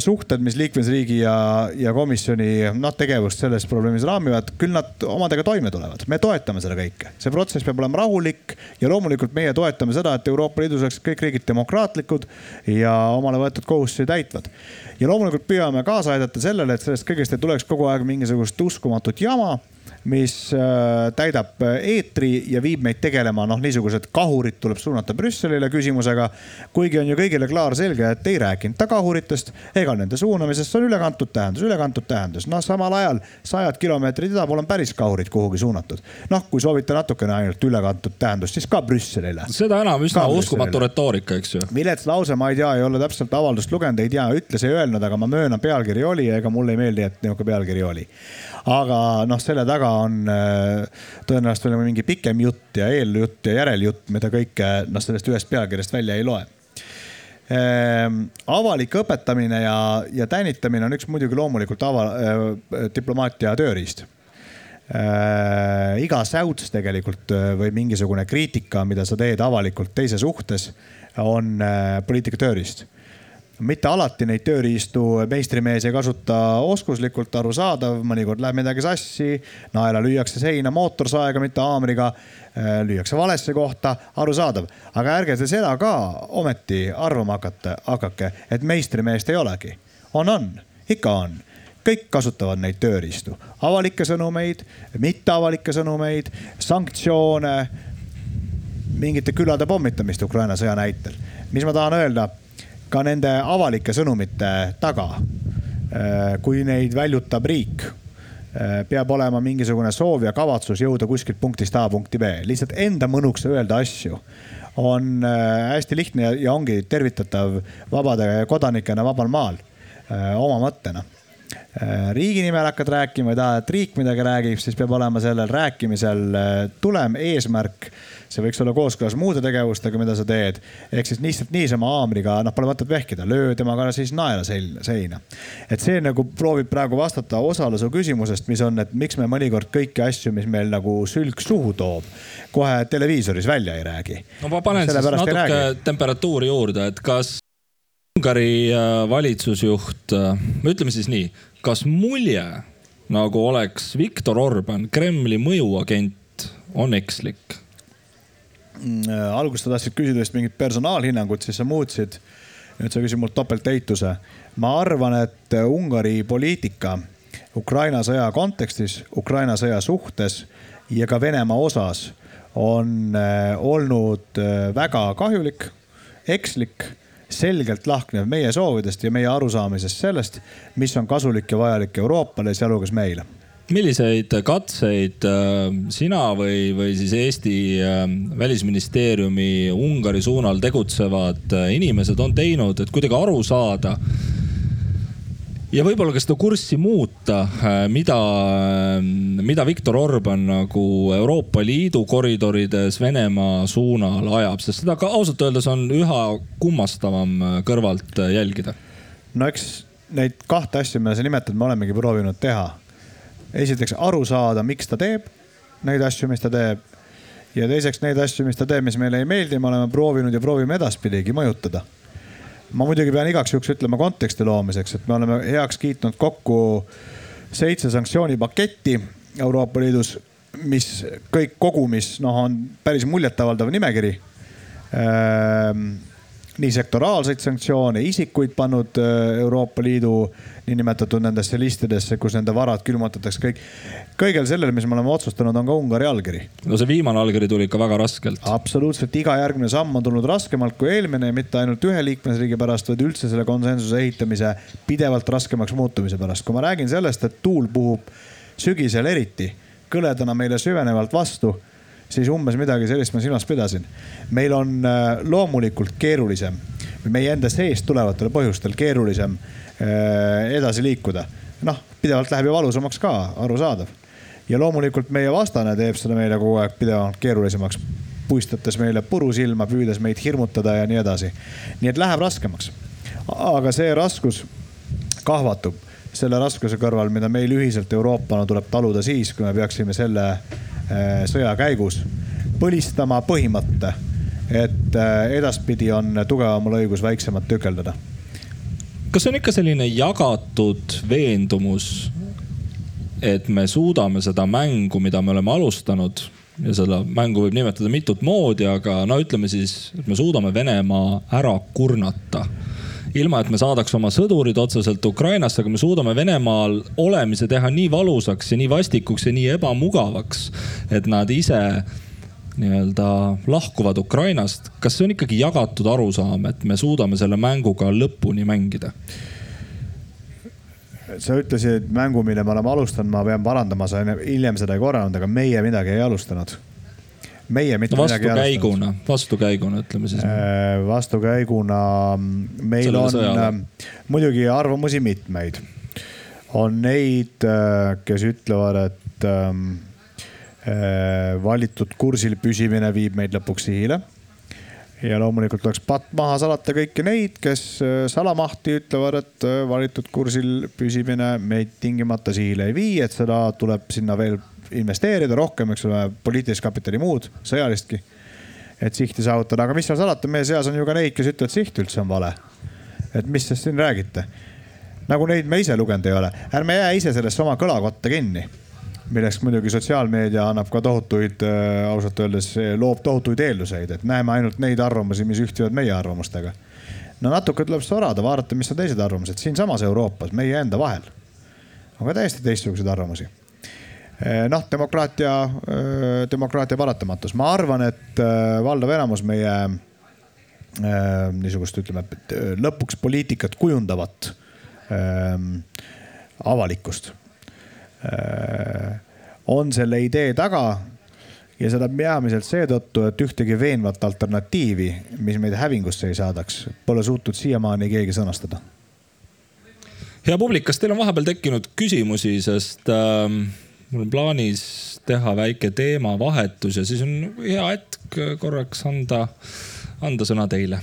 suhted, mis liikmesriigi ja, ja komisjoni noh, tegevust selles probleemis raamivad, küll nad omadega toime tulevad. me toetame seda kõike, see protsess peab olema rahulik ja loomulikult meie toetame seda, et Euroopa Liidus oleksid kõik riigid demokraatlikud ja omale võetud kohustusi täitvad. ja loomulikult püüame kaasa aidata sellele, et sellest kõigest ei tuleks kogu aeg mingisugust uskumatut jama mis äh, täidab eetri ja viib meid tegelema, noh, niisugused kahurid tuleb suunata Brüsselile küsimusega. kuigi on ju kõigile klaarselge, et ei rääkinud ta kahuritest ega nende suunamisest, see on ülekantud tähendus, ülekantud tähendus. noh, samal ajal sajad kilomeetrid ida pool on päris kahurid kuhugi suunatud. noh, kui soovite natukene ainult ülekantud tähendust, siis ka Brüsselile. seda enam üsna uskumatu retoorika, eks ju. vilets lause, ma ei tea, ei ole täpselt avaldust lugenud, ei tea, ütles, ei öelnud, aga ma möönan, pealkiri oli ja ega mulle ei meeldi, et niisugune pealkiri oli. aga noh, selle taga on äh, tõenäoliselt veel mingi pikem jutt ja eeljutt ja järeljutt, mida kõike noh, sellest ühest pealkirjast välja ei loe Ehm, avalik õpetamine ja, ja tänitamine on üks muidugi loomulikult ava, äh, diplomaatia tööriist äh,. iga säuts tegelikult äh, või mingisugune kriitika, mida sa teed avalikult teise suhtes, on äh, poliitika tööriist mitte alati neid tööriistu meistrimees ei kasuta oskuslikult, arusaadav, mõnikord läheb midagi sassi, naela lüüakse seina mootorsaega, mitte haamriga, lüüakse valesse kohta, arusaadav. aga ärge te seda ka ometi arvama hakata, hakake, et meistrimeest ei olegi. on, on, ikka on kõik kasutavad neid tööriistu, avalikke sõnumeid, mitteavalikke sõnumeid, sanktsioone, mingite külade pommitamist Ukraina sõja näitel. mis ma tahan öelda ka nende avalike sõnumite taga, kui neid väljutab riik, peab olema mingisugune soov ja kavatsus jõuda kuskilt punktist A punkti B. lihtsalt enda mõnuks öelda asju on hästi lihtne ja ongi tervitatav vabade kodanikena vabal maal oma mõttena riigi nimel hakkad rääkima või tahad, et riik midagi räägib, siis peab olema sellel rääkimisel tulem, eesmärk. See võiks olla kooskõlas muude tegevustega, mida sa teed. ehk siis lihtsalt niisama haamriga, noh, pole mõtet vehkida, löö temaga siis naela seina. et see nagu proovib praegu vastata osale su küsimusest, mis on, et miks me mõnikord kõiki asju, mis meil nagu sülg suhu toob, kohe televiisoris välja ei räägi. no ma panen siis natuke temperatuuri juurde, et kas Ungari valitsusjuht, ütleme siis nii, kas mulje nagu oleks Viktor Orban Kremli mõjuagent, on ekslik? Alguses sa tahtsid küsida vist mingit personaalhinnangut, siis sa muutsid. nüüd sa küsid mult topelteituse. ma arvan, et Ungari poliitika Ukraina sõja kontekstis, Ukraina sõja suhtes ja ka Venemaa osas on olnud väga kahjulik, ekslik selgelt lahknev meie soovidest ja meie arusaamisest sellest, mis on kasulik ja vajalik Euroopale, sealhulgas meile. Milliseid katseid äh, sina või, või siis Eesti äh, välisministeeriumi Ungari suunal tegutsevad äh, inimesed on teinud, et kuidagi aru saada ja võib-olla ka seda kurssi muuta, mida, mida Viktor Orban nagu Euroopa Liidu koridorides Venemaa suunal ajab, sest seda ka ausalt öeldes on üha kummastavam kõrvalt jälgida. no eks neid kahte asja, mida sa nimetad, me olemegi proovinud teha. Esiteks aru saada, miks ta teeb neid asju, mis ta teeb. ja teiseks neid asju, mis ta teeb, mis meile ei meeldi, me oleme proovinud ja proovime edaspidigi mõjutada. ma muidugi pean igaks juhuks ütlema konteksti loomiseks, et me oleme heaks kiitnud kokku seitse sanktsioonipaketti Euroopa Liidus, mis kõik kogumis noh, on päris muljetavaldav nimekiri Ehm, nii sektoraalseid sanktsioone, isikuid pannud äh, Euroopa Liidu niinimetatud nendesse listidesse, kus nende varad külmutatakse kõik. kõigel sellel, mis me oleme otsustanud, on ka Ungari allkiri. no see viimane allkiri tuli ikka väga raskelt. absoluutselt, iga järgmine samm on tulnud raskemalt kui eelmine ja mitte ainult ühe liikmesriigi pärast, vaid üldse selle konsensuse ehitamise pidevalt raskemaks muutumise pärast. kui ma räägin sellest, et tuul puhub sügisel eriti kõledana meile süvenevalt vastu siis umbes midagi sellist ma silmas pidasin. meil on äh, loomulikult keerulisem, meie enda seest tulevatel põhjustel keerulisem äh, edasi liikuda. noh, pidevalt läheb ju valusamaks ka, arusaadav. ja loomulikult meie vastane teeb seda meile kogu aeg pidevalt keerulisemaks puistates meile puru silma, püüdes meid hirmutada ja nii edasi. nii et läheb raskemaks. aga see raskus kahvatub selle raskuse kõrval, mida meil ühiselt Euroopana tuleb taluda siis, kui me peaksime selle sõja käigus põlistama põhimõtte, et äh, edaspidi on tugevamal õigus väiksemat tükeldada. kas see on ikka selline jagatud veendumus, et me suudame seda mängu, mida me oleme alustanud ja seda mängu võib nimetada mitut moodi, aga no ütleme siis, et me suudame Venemaa ära kurnata ilma et me saadaks oma sõdurid otseselt Ukrainasse, aga me suudame Venemaal olemise teha nii valusaks ja nii vastikuks ja nii ebamugavaks, et nad ise nii-öelda lahkuvad Ukrainast. kas see on ikkagi jagatud arusaam, et me suudame selle mänguga lõpuni mängida? sa ütlesid mängu, mille me oleme alustanud, ma pean parandama, sa hiljem seda ei korranud, aga meie midagi ei alustanud meie mitte no, vastukäiguna, vastukäiguna ütleme siis. Äh, vastukäiguna meil Sellele on. Äh, muidugi arvamusi mitmeid. on neid, äh, kes ütlevad, et ähm, valitud kursil püsimine viib meid lõpuks sihile ja loomulikult tuleks patt maha salata kõiki neid, kes salamahti ütlevad, et valitud kursil püsimine meid tingimata sihile ei vii, et seda tuleb sinna veel investeerida rohkem, eks ole, poliitilist kapitali, muud, sõjalistki. et sihti saavutada, aga mis seal salata, meie seas on ju ka neid, kes ütlevad, siht üldse on vale. et mis te siin räägite? nagu neid me ise lugenud ei ole, ärme jää ise sellesse oma kõlakotta kinni milleks muidugi sotsiaalmeedia annab ka tohutuid äh,, ausalt öeldes loob tohutuid eelduseid, et näeme ainult neid arvamusi, mis ühtivad meie arvamustega. no natuke tuleb sorada, vaadata, mis on teised arvamused siinsamas Euroopas, meie enda vahel. on ka täiesti teistsuguseid arvamusi noh, demokraatia, eh, demokraatia paratamatus, ma arvan, et eh, valdav enamus meie niisugust, ütleme lõpuks poliitikat kujundavat avalikkust on selle idee taga ja seda peamiselt seetõttu, et ühtegi veenvat alternatiivi, mis meid hävingusse ei saadaks, pole suutnud siiamaani keegi sõnastada. hea publik, kas teil on vahepeal tekkinud küsimusi, sest äh, mul on plaanis teha väike teemavahetus ja siis on hea hetk korraks anda, anda sõna teile.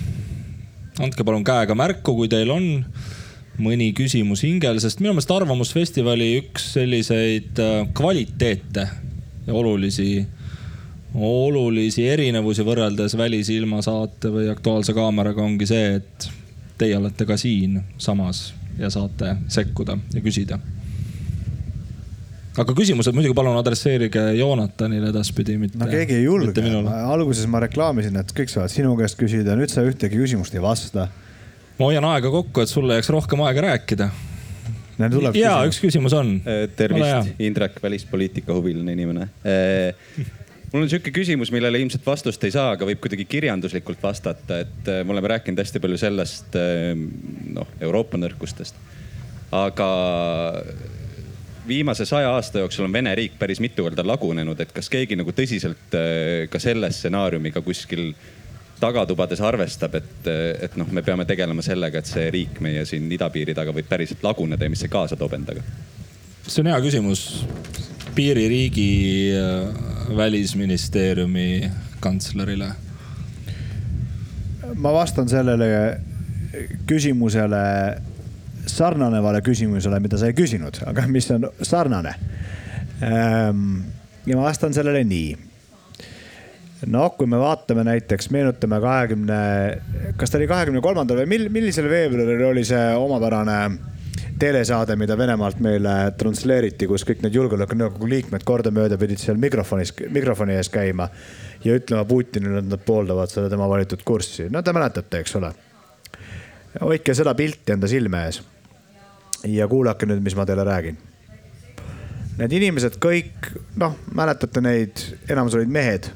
andke palun käega märku, kui teil on mõni küsimus hingel, sest minu meelest Arvamusfestivali üks selliseid äh, kvaliteete ja olulisi, olulisi erinevusi võrreldes Välisilma saate või Aktuaalse kaameraga ongi see, et teie olete ka siin samas ja saate sekkuda ja küsida aga küsimused muidugi palun adresseerige Joonatanile edaspidi, mitte. no keegi ei julge, alguses ma reklaamisin, et kõik saavad sinu käest küsida, nüüd sa ühtegi küsimust ei vasta. ma hoian aega kokku, et sulle jääks rohkem aega rääkida. ja üks küsimus on. Äh, tervist, Indrek, välispoliitika huviline inimene äh, mul on sihuke küsimus, millele ilmselt vastust ei saa, aga võib kuidagi kirjanduslikult vastata, et äh, me oleme rääkinud hästi palju sellest, noh, Euroopa nõrkustest. aga viimase saja aasta jooksul on Vene riik päris mitu korda lagunenud, et kas keegi nagu tõsiselt äh, ka selle stsenaariumiga kuskil tagatubades arvestab, et, et noh, me peame tegelema sellega, et see riik meie siin idapiiri taga võib päriselt laguneda ja mis see kaasa toob endaga? see on hea küsimus piiririigi äh, välisministeeriumi kantslerile. ma vastan sellele küsimusele sarnanevale küsimusele, mida sa ei küsinud, aga mis on sarnane. Ehm, ja ma vastan sellele nii. noh, kui me vaatame näiteks, meenutame kahekümne, kas ta oli kahekümne kolmandal või mil, millisel veebruaril oli see omapärane telesaade, mida Venemaalt meile transleeriti, kus kõik need julgeolekunõukogu liikmed kordamööda pidid seal mikrofonis, mikrofoni ees käima ja ütlema Putinile, et nad pooldavad seda tema valitud kurssi. no te mäletate, eks ole. hoidke seda pilti enda silme ees. Ja kuulake nüüd, mis ma teile räägin. Need inimesed kõik, noh, mäletate neid, enamus olid mehed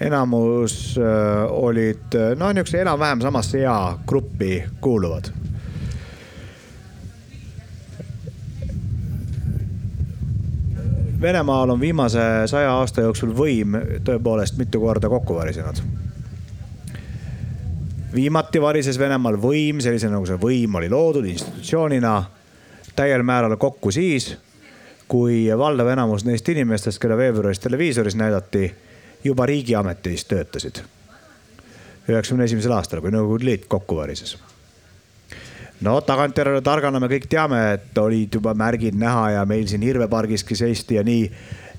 enamus äh, olid noh, niisuguse enam-vähem samasse eagruppi kuuluvad Venemaal on viimase saja aasta jooksul võim tõepoolest mitu korda kokku varisenud. Viimati varises Venemaal võim sellisena, nagu see võim oli loodud institutsioonina täiel määral kokku siis, kui valdav enamus neist inimestest, keda veebruaris televiisoris näidati, juba riigiametis töötasid. üheksakümne esimesel aastal, kui Nõukogude Liit kokku varises no tagantjärele targana me kõik teame, et olid juba märgid näha ja meil siin Irve pargiski seisti ja nii.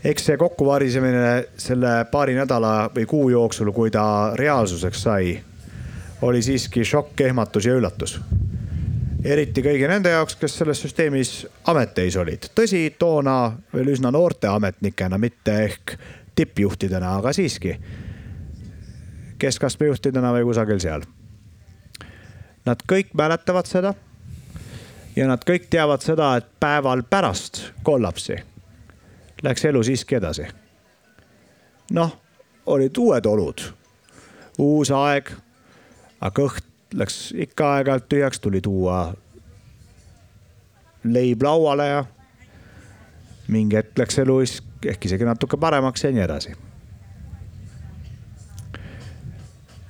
eks see kokkuvarisemine selle paari nädala või kuu jooksul, kui ta reaalsuseks sai, oli siiski šokk, ehmatus ja üllatus. eriti kõigi nende jaoks, kes selles süsteemis ameteis olid. tõsi, toona veel üsna noorte ametnikena, mitte ehk tippjuhtidena, aga siiski keskastme juhtidena või kusagil seal Nad kõik mäletavad seda. ja nad kõik teavad seda, et päeval pärast kollapsi läks elu siiski edasi. noh, olid uued olud, uus aeg, aga kõht läks ikka aeg-ajalt tühjaks, tuli tuua leib lauale ja mingi hetk läks elu ehk isegi natuke paremaks ja nii edasi.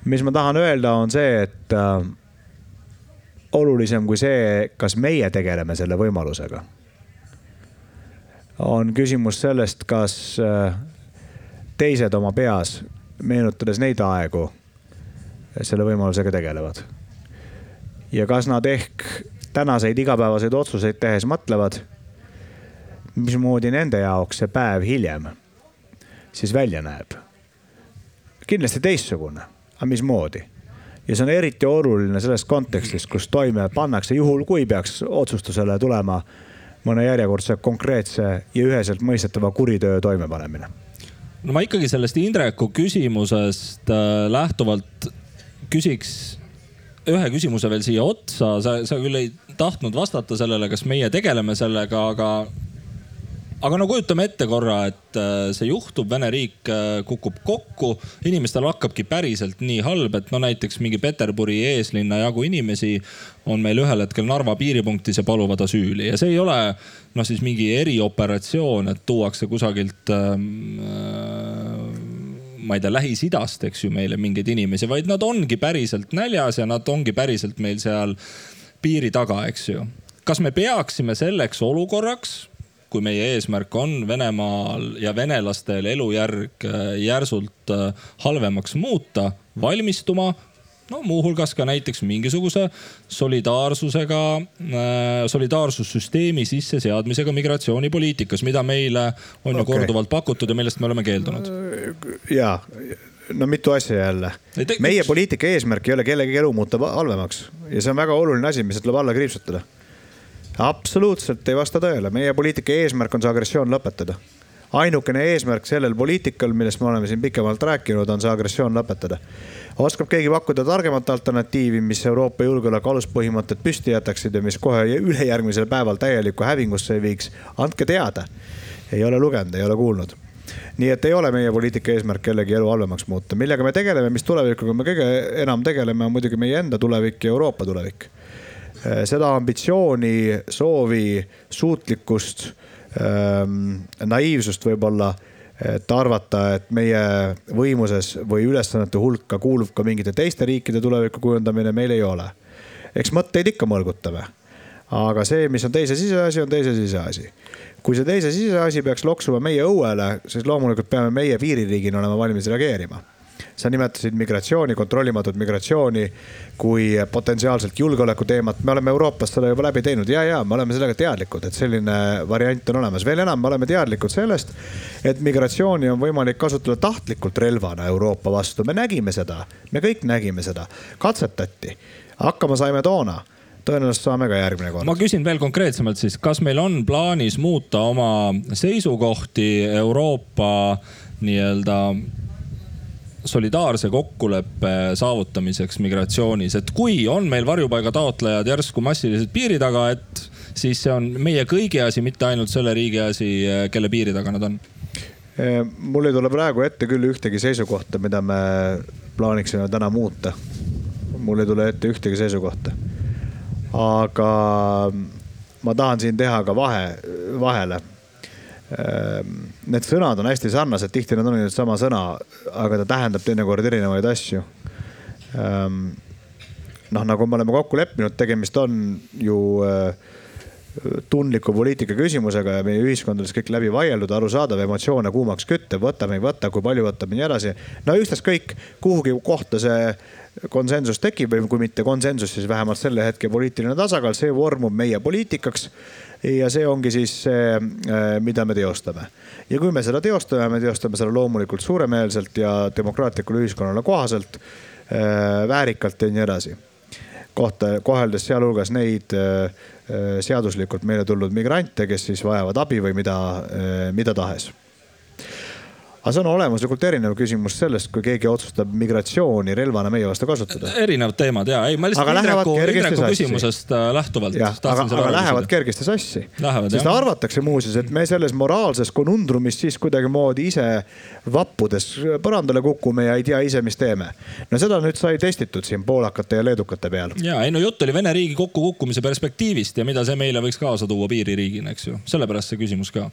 mis ma tahan öelda, on see, et äh, olulisem kui see, kas meie tegeleme selle võimalusega. on küsimus sellest, kas äh, teised oma peas, meenutades neid aegu, selle võimalusega tegelevad. ja kas nad ehk tänaseid igapäevaseid otsuseid tehes mõtlevad, mismoodi nende jaoks see päev hiljem siis välja näeb. kindlasti teistsugune, aga mismoodi ja see on eriti oluline selles kontekstis, kus toime pannakse, juhul kui peaks otsustusele tulema mõne järjekordse konkreetse ja üheselt mõistetava kuritöö toimepanemine. no ma ikkagi sellest Indreku küsimusest äh, lähtuvalt küsiks ühe küsimuse veel siia otsa, sa, sa küll ei tahtnud vastata sellele, kas meie tegeleme sellega, aga aga no kujutame ette korra, et äh, see juhtub, Vene riik äh, kukub kokku, inimestel hakkabki päriselt nii halb, et no näiteks mingi Peterburi eeslinna jagu inimesi on meil ühel hetkel Narva piiripunktis ja paluvad asüüli. Ja see ei ole noh, siis mingi erioperatsioon, et tuuakse kusagilt ähm, äh, ma ei tea, Lähis-Idast, eks ju, meile mingeid inimesi, vaid nad ongi päriselt näljas ja nad ongi päriselt meil seal piiri taga, eks ju. kas me peaksime selleks olukorraks kui meie eesmärk on Venemaal ja venelastel elujärg äh, järsult äh, halvemaks muuta, valmistuma no muuhulgas ka näiteks mingisuguse solidaarsusega, äh, solidaarsussüsteemi sisseseadmisega migratsioonipoliitikas, mida meile on okay. ju korduvalt pakutud ja millest me oleme keeldunud. ja, no mitu asja jälle. meie poliitika eesmärk ei ole kellegi elu muuta halvemaks ja see on väga oluline asi, mis tuleb alla kriipsutada absoluutselt ei vasta tõele, meie poliitika eesmärk on see agressioon lõpetada. Ainukene eesmärk sellel poliitikal, millest me oleme siin pikemalt rääkinud, on see agressioon lõpetada. oskab keegi pakkuda targemat alternatiivi, mis Euroopa julgeoleku aluspõhimõtted püsti jätaksid ja mis kohe ülejärgmisel päeval täielikku hävingusse ei viiks, andke teada. ei ole lugenud, ei ole kuulnud nii et ei ole meie poliitika eesmärk kellegi elu halvemaks muuta, millega me tegeleme, mis tulevikuga me kõige enam tegeleme, on muidugi meie enda tulevik ja Euroopa tulevik seda ambitsiooni, soovi, suutlikkust, naiivsust võib-olla, et arvata, et meie võimuses või ülesannete hulka kuulub ka mingite teiste riikide tuleviku kujundamine, meil ei ole. eks mõtteid ikka mõlgutame. aga see, mis on teise siseasi, on teise siseasi. kui see teise siseasi peaks loksuma meie õuele, siis loomulikult peame meie piiririigina olema valmis reageerima sa nimetasid migratsiooni, kontrollimatut migratsiooni kui potentsiaalselt julgeoleku teemat. me oleme Euroopas seda juba läbi teinud ja, ja me oleme sellega teadlikud, et selline variant on olemas. veel enam, me oleme teadlikud sellest, et migratsiooni on võimalik kasutada tahtlikult relvana Euroopa vastu. me nägime seda, me kõik nägime seda, katsetati, hakkama saime toona tõenäoliselt saame ka järgmine kord. ma küsin veel konkreetsemalt siis, kas meil on plaanis muuta oma seisukohti Euroopa nii-öelda solidaarse kokkuleppe saavutamiseks migratsioonis, et kui on meil varjupaiga taotlejad järsku massiliselt piiri taga, et siis see on meie kõigi asi, mitte ainult selle riigi asi, kelle piiri taga nad on? mul ei tule praegu ette küll ühtegi seisukohta, mida me plaaniksime täna muuta. mul ei tule ette ühtegi seisukohta. aga ma tahan siin teha ka vahe, vahele need sõnad on hästi sarnased, tihti nad on ju sama sõna, aga ta tähendab teinekord erinevaid asju. Ehm, noh, nagu me oleme kokku leppinud, tegemist on ju äh, tundliku poliitika küsimusega ja meie ühiskondades kõik läbi vaieldud, arusaadav, emotsioone kuumaks küttev, võtame, ei võta, kui palju võtame ja nii edasi. no ükstaskõik, kuhugi kohta see konsensus tekib või kui mitte konsensus, siis vähemalt selle hetke poliitiline tasakaal, see vormub meie poliitikaks ja see ongi siis see, äh, mida me teostame. ja kui me seda teostame, me teostame seda loomulikult suuremeelselt ja demokraatlikule ühiskonnale kohaselt, äh, väärikalt ja nii edasi. kohta, koheldes sealhulgas neid äh, seaduslikult meile tulnud migrante, kes siis vajavad abi või mida, mida tahes aga see on olemuslikult erinev küsimus sellest, kui keegi otsustab migratsiooni relvana meie vastu kasutada. erinevad teemad ja, ei ma lihtsalt Indreku, Indreku küsimusest äh, lähtuvalt. aga, aga lähevad kergesti sassi. sest arvatakse muuseas, et me selles moraalses konundrumis siis kuidagimoodi ise vappudes põrandale kukume ja ei tea ise, mis teeme. no seda nüüd sai testitud siin poolakate ja leedukate peal. ja ei no jutt oli Vene riigi kokkukukkumise perspektiivist ja mida see meile võiks kaasa tuua piiririigina, eks ju, sellepärast see küsimus ka.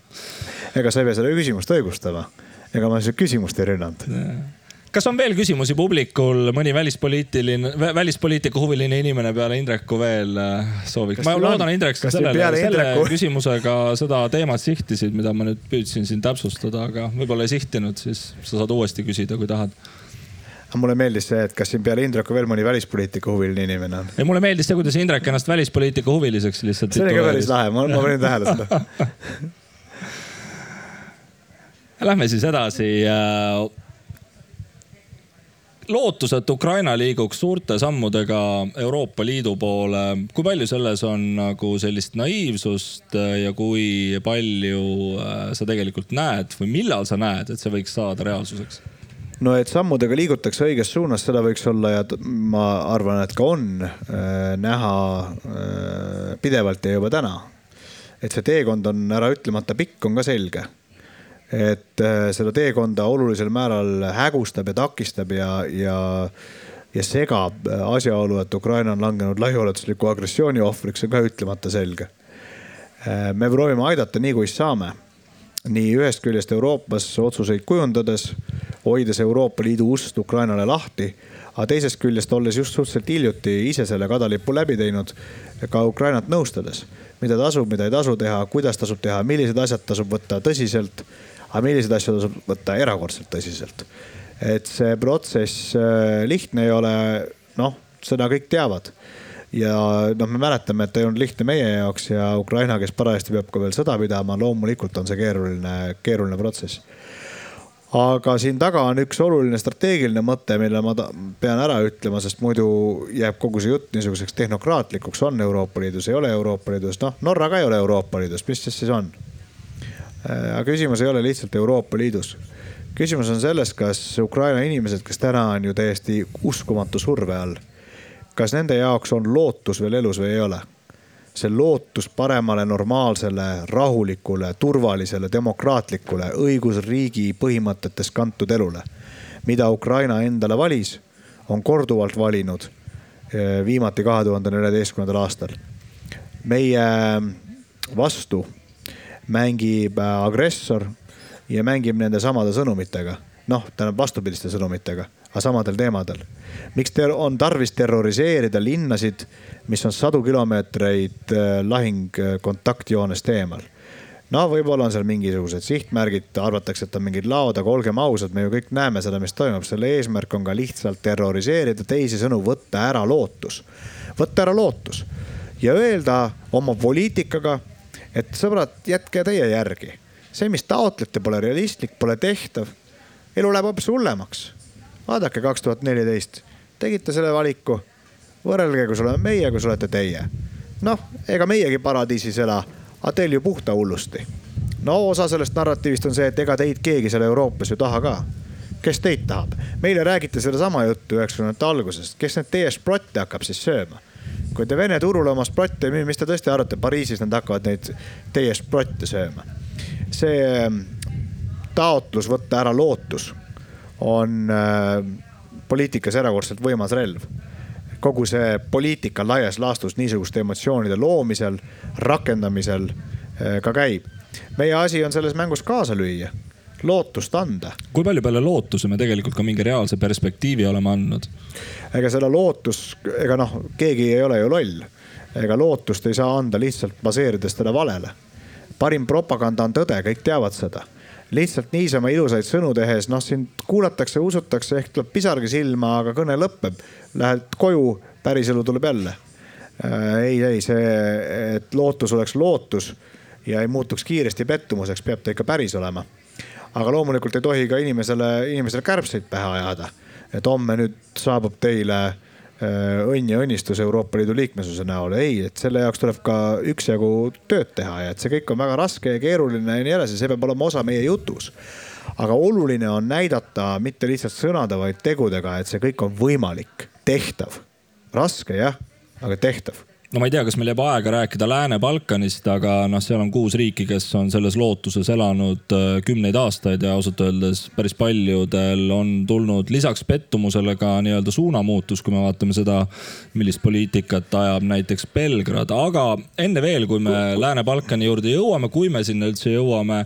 ega sa ei pea seda küsimust õigustama ega ma seda küsimust ei rünnanud kas on veel küsimusi publikul, mõni välispoliitiline, välispoliitika huviline inimene peale Indreku veel äh, sooviks? ma loodan, Indrek, sa sellele, selle Indreku? küsimusega seda teemat sihtisid, mida ma nüüd püüdsin siin täpsustada, aga võib-olla ei sihtinud, siis sa saad uuesti küsida, kui tahad mulle meeldis see, et kas siin peale Indreku veel mõni välispoliitika huviline inimene on? ei, mulle meeldis see, kuidas Indrek ennast välispoliitika huviliseks lihtsalt. see oli ka päris lahe, ma, ma panin tähele seda Lähme siis edasi. Äh, lootus, et Ukraina liiguks suurte sammudega Euroopa Liidu poole, kui palju selles on nagu sellist naiivsust ja kui palju äh, sa tegelikult näed või millal sa näed, et see võiks saada reaalsuseks? no et sammudega liigutakse õiges suunas, seda võiks olla ja ma arvan, et ka on äh, näha pidevalt ja juba täna. et see teekond on äraütlemata pikk, on ka selge et äh, seda teekonda olulisel määral hägustab ja takistab ja, ja, ja segab äh, asjaolu, et Ukraina on langenud laiaulatusliku agressiooni ohvriks, on ka ütlemata selge. Äh, me proovime aidata nii, kui saame. nii ühest küljest Euroopas otsuseid kujundades, hoides Euroopa Liidu ust Ukrainale lahti aga teisest küljest, olles just suhteliselt hiljuti ise selle kadalipu läbi teinud, ka Ukrainat nõustades, mida tasub, mida ei tasu teha, kuidas tasub teha, millised asjad tasub võtta tõsiselt aga milliseid asju tasub võtta erakordselt tõsiselt. et see protsess äh, lihtne ei ole, noh, seda kõik teavad ja noh, me mäletame, et ei olnud lihtne meie jaoks ja Ukraina, kes parajasti peab ka veel sõda pidama, loomulikult on see keeruline, keeruline protsess. aga siin taga on üks oluline strateegiline mõte, mille ma pean ära ütlema, sest muidu jääb kogu see jutt niisuguseks tehnokraatlikuks, on Euroopa Liidus, ei ole Euroopa Liidus, noh Norra ka ei ole Euroopa Liidus, mis siis siis on? Äh, aga küsimus ei ole lihtsalt Euroopa Liidus. küsimus on selles, kas Ukraina inimesed, kes täna on ju täiesti uskumatu surve all, kas nende jaoks on lootus veel elus või ei ole? see lootus paremale, normaalsele, rahulikule, turvalisele, demokraatlikule, õigusriigi põhimõtetest kantud elule, mida Ukraina endale valis, on korduvalt valinud äh, viimati kahe tuhande neljateistkümnendal aastal. meie vastu mängib äh, agressor ja mängib nende samade sõnumitega. noh, tähendab vastupidiste sõnumitega, aga samadel teemadel. miks ter on tarvis terroriseerida linnasid, mis on sadu kilomeetreid äh, lahing kontaktjoonest eemal? no võib-olla on seal mingisugused sihtmärgid, arvatakse, et on mingid laod, aga olgem ausad, me ju kõik näeme seda, mis toimub. selle eesmärk on ka lihtsalt terroriseerida, teisisõnu võtta ära lootus. võtta ära lootus ja öelda oma poliitikaga, et sõbrad, jätke teie järgi. see, mis taotlete, pole realistlik, pole tehtav. elu läheb hoopis hullemaks. vaadake kaks tuhat neliteist, tegite selle valiku. võrrelge, kus oleme meie, kus olete teie. noh, ega meiegi paradiisis ela aga teil ju puhta hullusti. no osa sellest narratiivist on see, et ega teid keegi seal Euroopas ju taha ka. kes teid tahab? meile räägite sedasama juttu üheksakümnendate algusest, kes need teie sprotte hakkab siis sööma? Kui te Vene turule oma sprotte ei müü, mis te tõesti arvate, Pariisis nad hakkavad neid teie sprotte sööma? see ähm, taotlus võtta ära lootus on äh, poliitikas erakordselt võimas relv kogu see poliitika laias laastus niisuguste emotsioonide loomisel, rakendamisel eh, ka käib. meie asi on selles mängus kaasa lüüa, lootust anda. kui palju peale lootuse me tegelikult ka mingi reaalse perspektiivi oleme andnud? ega seda lootus, ega noh, keegi ei ole ju loll. ega lootust ei saa anda lihtsalt baseerides teda valele. parim propaganda on tõde, kõik teavad seda lihtsalt niisama ilusaid sõnu tehes, noh sind kuulatakse, usutakse, ehk tuleb pisargi silma, aga kõne lõpeb lähed koju, päriselu tuleb jälle. Äh, ei, ei see, et lootus oleks lootus ja ei muutuks kiiresti pettumuseks, peab ta ikka päris olema. Aga loomulikult ei tohi ka inimesele, inimesele kärbseid pähe ajada. et homme nüüd saabub teile äh, õnn ja õnnistus Euroopa Liidu liikmesuse näol. ei, et selle jaoks tuleb ka üksjagu tööd teha ja et see kõik on väga raske ja keeruline ja nii edasi, see peab olema osa meie jutus aga oluline on näidata mitte lihtsalt sõnade, vaid tegudega, et see kõik on võimalik tehtav. raske jah, aga tehtav no ma ei tea, kas meil jääb aega rääkida Lääne-Balkanist, aga noh, seal on kuus riiki, kes on selles lootuses elanud äh, kümneid aastaid ja ausalt öeldes päris paljudel on tulnud lisaks pettumusele ka nii-öelda suunamuutus, kui me vaatame seda, millist poliitikat ajab näiteks Belgrad. aga enne veel, kui me Lääne-Balkani juurde jõuame, kui me sinna üldse jõuame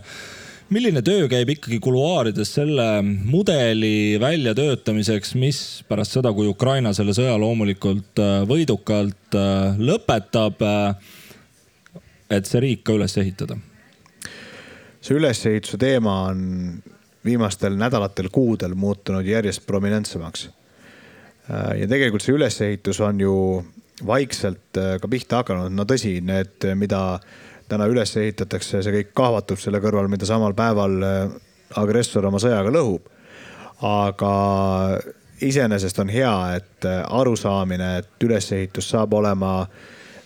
milline töö käib ikkagi kuluaarides selle mudeli väljatöötamiseks, mis pärast seda, kui Ukraina selle sõja loomulikult äh, võidukalt äh, lõpetab, äh, et see riik ka üles ehitada? see ülesehituse teema on viimastel nädalatel, kuudel muutunud järjest prominentsemaks. ja tegelikult see ülesehitus on ju vaikselt ka pihta hakanud, no tõsi, need, mida täna üles ehitatakse, see kõik kahvatub selle kõrval, mida samal päeval äh, agressor oma sõjaga lõhub. aga iseenesest on hea, et äh, arusaamine, et ülesehitus saab olema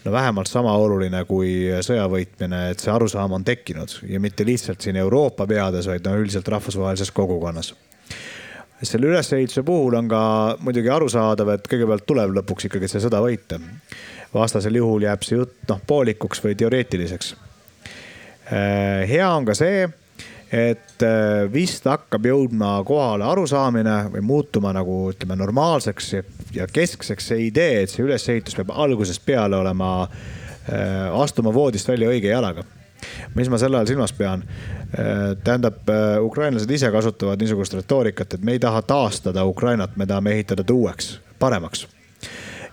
no vähemalt sama oluline kui sõja võitmine, et see arusaam on tekkinud. Ja mitte lihtsalt siin Euroopa peades, vaid no üldiselt rahvusvahelises kogukonnas. Selle ülesehituse puhul on ka muidugi arusaadav, et kõigepealt tuleb lõpuks ikkagi see sõda võita vastasel juhul jääb see jutt noh poolikuks või teoreetiliseks. Äh, hea on ka see, et äh, vist hakkab jõudma kohale arusaamine või muutuma nagu ütleme normaalseks ja keskseks see idee, et see ülesehitus peab algusest peale olema, äh, astuma voodist välja õige jalaga mis ma selle all silmas pean? tähendab, ukrainlased ise kasutavad niisugust retoorikat, et me ei taha taastada Ukrainat, me tahame ehitada ta uueks, paremaks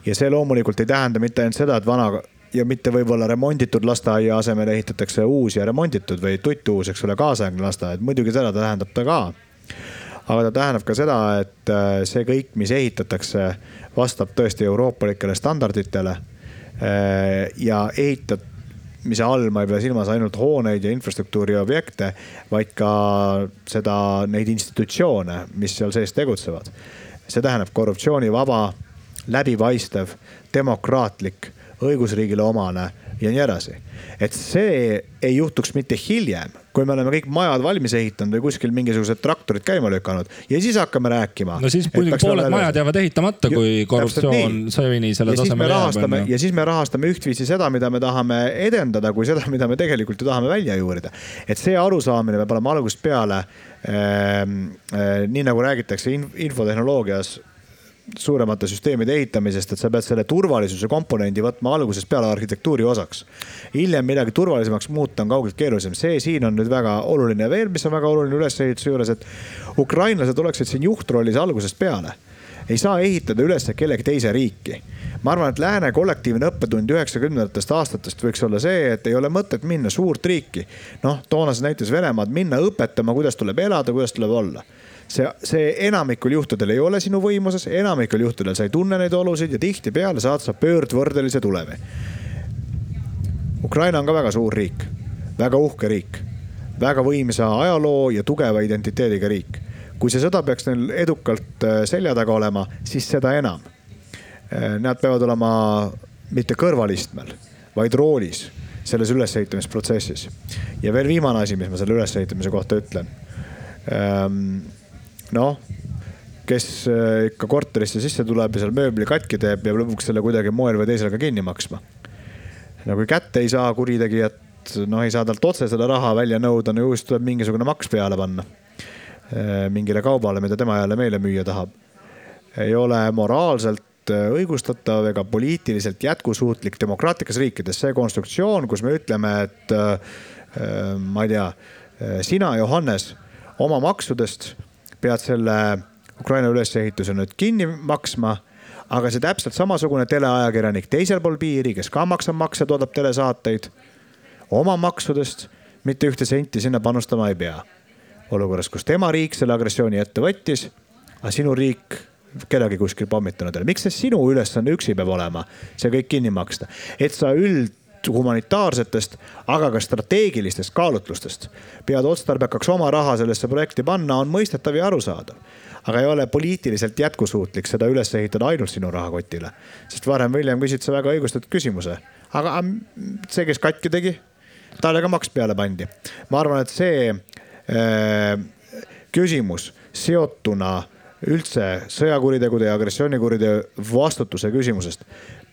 ja see loomulikult ei tähenda mitte ainult seda, et vana ja mitte võib-olla remonditud lasteaia asemel ehitatakse uus ja remonditud või tuttuus, eks ole, kaasaegne lasteaed, muidugi seda tähendab ta ka. aga ta tähendab ka seda, et äh, see kõik, mis ehitatakse, vastab tõesti euroopalikele standarditele. Äh, ja ehitamise all ma ei pea silmas ainult hooneid ja infrastruktuuri objekte, vaid ka seda, neid institutsioone, mis seal sees tegutsevad. see tähendab korruptsioonivaba läbipaistev, demokraatlik, õigusriigile omane ja nii edasi. et see ei juhtuks mitte hiljem, kui me oleme kõik majad valmis ehitanud või kuskil mingisugused traktorid käima lükanud ja siis hakkame rääkima. no siis muidugi pooled majad jäävad ehitamata, kui korruptsioon seni selle tasemel jääb. ja siis me rahastame ühtviisi seda, mida me tahame edendada, kui seda, mida me tegelikult ju tahame välja juurida. et see arusaamine peab olema algusest peale äh,. Äh, nii nagu räägitakse infotehnoloogias suuremate süsteemide ehitamisest, et sa pead selle turvalisuse komponendi võtma algusest peale arhitektuuri osaks. hiljem midagi turvalisemaks muuta on kaugelt keerulisem, see siin on nüüd väga oluline veel, mis on väga oluline ülesehituse juures, et ukrainlased oleksid siin juhtrollis algusest peale ei saa ehitada üles kellegi teise riiki. ma arvan, et lääne kollektiivne õppetund üheksakümnendatest aastatest võiks olla see, et ei ole mõtet minna suurt riiki. noh, toonases näites Venemaad, minna õpetama, kuidas tuleb elada, kuidas tuleb olla see, see enamikul juhtudel ei ole sinu võimuses, enamikul juhtudel sa ei tunne neid olusid ja tihtipeale saad sa pöördvõrdelise tulemi. Ukraina on ka väga suur riik, väga uhke riik, väga võimsa ajaloo ja tugeva identiteediga riik. kui see sõda peaks neil edukalt äh, selja taga olema, siis seda enam. Äh, nad peavad olema mitte kõrvalistmel, vaid roolis selles ülesehitamisprotsessis. ja veel viimane asi, mis ma selle ülesehitamise kohta ütlen ähm, noh, kes äh, ikka korterisse sisse tuleb ja seal mööbli katki teeb, peab lõpuks selle kuidagi moel või teisel ka kinni maksma. no kui kätte ei saa kuritegijat, noh, ei saa talt otse seda raha välja nõuda, no ju siis tuleb mingisugune maks peale panna. Äh, mingile kaubale, mida tema jälle meile müüa tahab. ei ole moraalselt äh, õigustatav ega poliitiliselt jätkusuutlik demokraatlikes riikides see konstruktsioon, kus me ütleme, et ma ei tea, sina, Johannes, oma maksudest pead selle Ukraina ülesehituse nüüd kinni maksma. aga see täpselt samasugune teleajakirjanik teisel pool piiri, kes ka maksab makse, toodab telesaateid oma maksudest mitte ühte senti sinna panustama ei pea. olukorras, kus tema riik selle agressiooni ette võttis, aga sinu riik kedagi kuskil pommitanud ei ole. miks see sinu ülesanne üksi peab olema, see kõik kinni maksta, et sa üld humanitaarsetest, aga ka strateegilistest kaalutlustest pead otstarbekaks oma raha sellesse projekti panna, on mõistetav ja arusaadav. aga ei ole poliitiliselt jätkusuutlik seda üles ehitada ainult sinu rahakotile. sest varem või hiljem küsid sa väga õigustatud küsimuse, aga see, kes katki tegi, talle ka maks peale pandi. ma arvan, et see äh, küsimus seotuna üldse sõjakuritegude ja agressioonikuriteo vastutuse küsimusest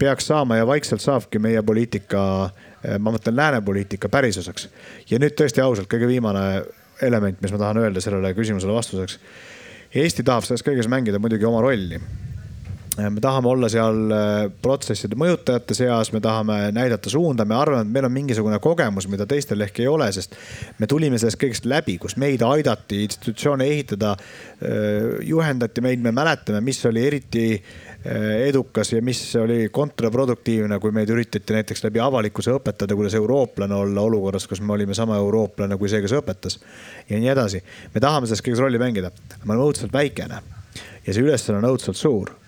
peaks saama ja vaikselt saabki meie poliitika, eh, ma mõtlen lääne poliitika pärisosaks. ja nüüd tõesti ausalt, kõige viimane element, mis ma tahan öelda sellele küsimusele vastuseks. Eesti tahab selles kõiges mängida muidugi oma rolli me tahame olla seal eh, protsesside mõjutajate seas, me tahame näidata suunda, me arvame, et meil on mingisugune kogemus, mida teistel ehk ei ole, sest me tulime sellest kõigest läbi, kus meid aidati institutsioone ehitada. juhendati meid, me mäletame, mis oli eriti edukas ja mis oli kontraproduktiivne, kui meid üritati näiteks läbi avalikkuse õpetada, kuidas eurooplane olla olukorras, kus me olime sama eurooplane kui see, kes õpetas. ja nii edasi. me tahame selles kõiges rolli mängida, me oleme õudselt väikene ja see ülesanne on õudselt suur.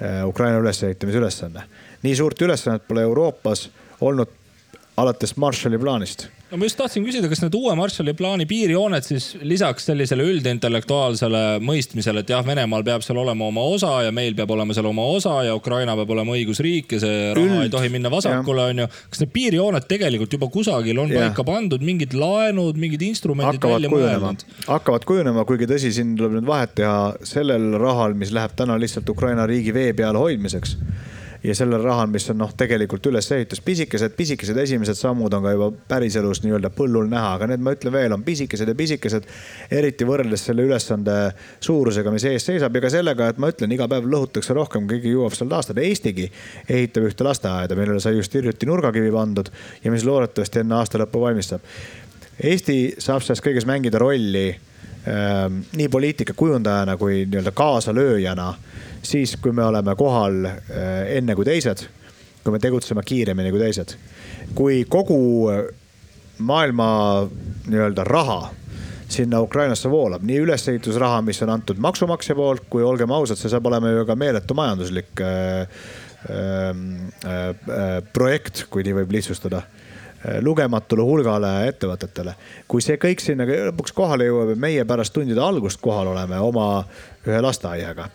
Eh, Ukraina ülesehitamise ülesanne. nii suurt ülesannet pole Euroopas olnud alates Marshalli plaanist no ma just tahtsin küsida, kas need uue Marshalli plaani piirjooned siis lisaks sellisele üldintellektuaalsele mõistmisele, et jah, Venemaal peab seal olema oma osa ja meil peab olema seal oma osa ja Ukraina peab olema õigusriik ja see raha Üld, ei tohi minna vasakule, onju. kas need piirjooned tegelikult juba kusagil on ja. paika pandud, mingid laenud, mingid instrumendid hakkavad välja mõeldud? hakkavad kujunema, kuigi tõsi, siin tuleb nüüd vahet teha sellel rahal, mis läheb täna lihtsalt Ukraina riigi vee peal hoidmiseks ja sellel rahal, mis on noh, tegelikult ülesehitus, pisikesed, pisikesed esimesed sammud on ka juba päriselus nii-öelda põllul näha, aga need ma ütlen veel, on pisikesed ja pisikesed. eriti võrreldes selle ülesande suurusega, mis ees seisab ja ka sellega, et ma ütlen, iga päev lõhutakse rohkem, keegi jõuab seal taastada. Eestigi ehitab ühte lasteaeda, millele sai just hiljuti nurgakivi pandud ja mis loodetavasti enne aasta lõppu valmis saab. Eesti saab selles kõiges mängida rolli äh, nii poliitika kujundajana kui nii-öelda kaasalööjana siis, kui me oleme kohal äh, enne kui teised, kui me tegutseme kiiremini kui teised. kui kogu äh, maailma nii-öelda raha sinna Ukrainasse voolab, nii ülesehitusraha, mis on antud maksumaksja poolt, kui olgem ausad, see saab olema ju ka meeletu majanduslik äh, ähm, äh, äh, projekt, kui nii võib lihtsustada lugematule hulgale ettevõtetele. kui see kõik sinna lõpuks kohale jõuab ja meie pärast tundide algust kohal oleme oma ühe lasteaiaga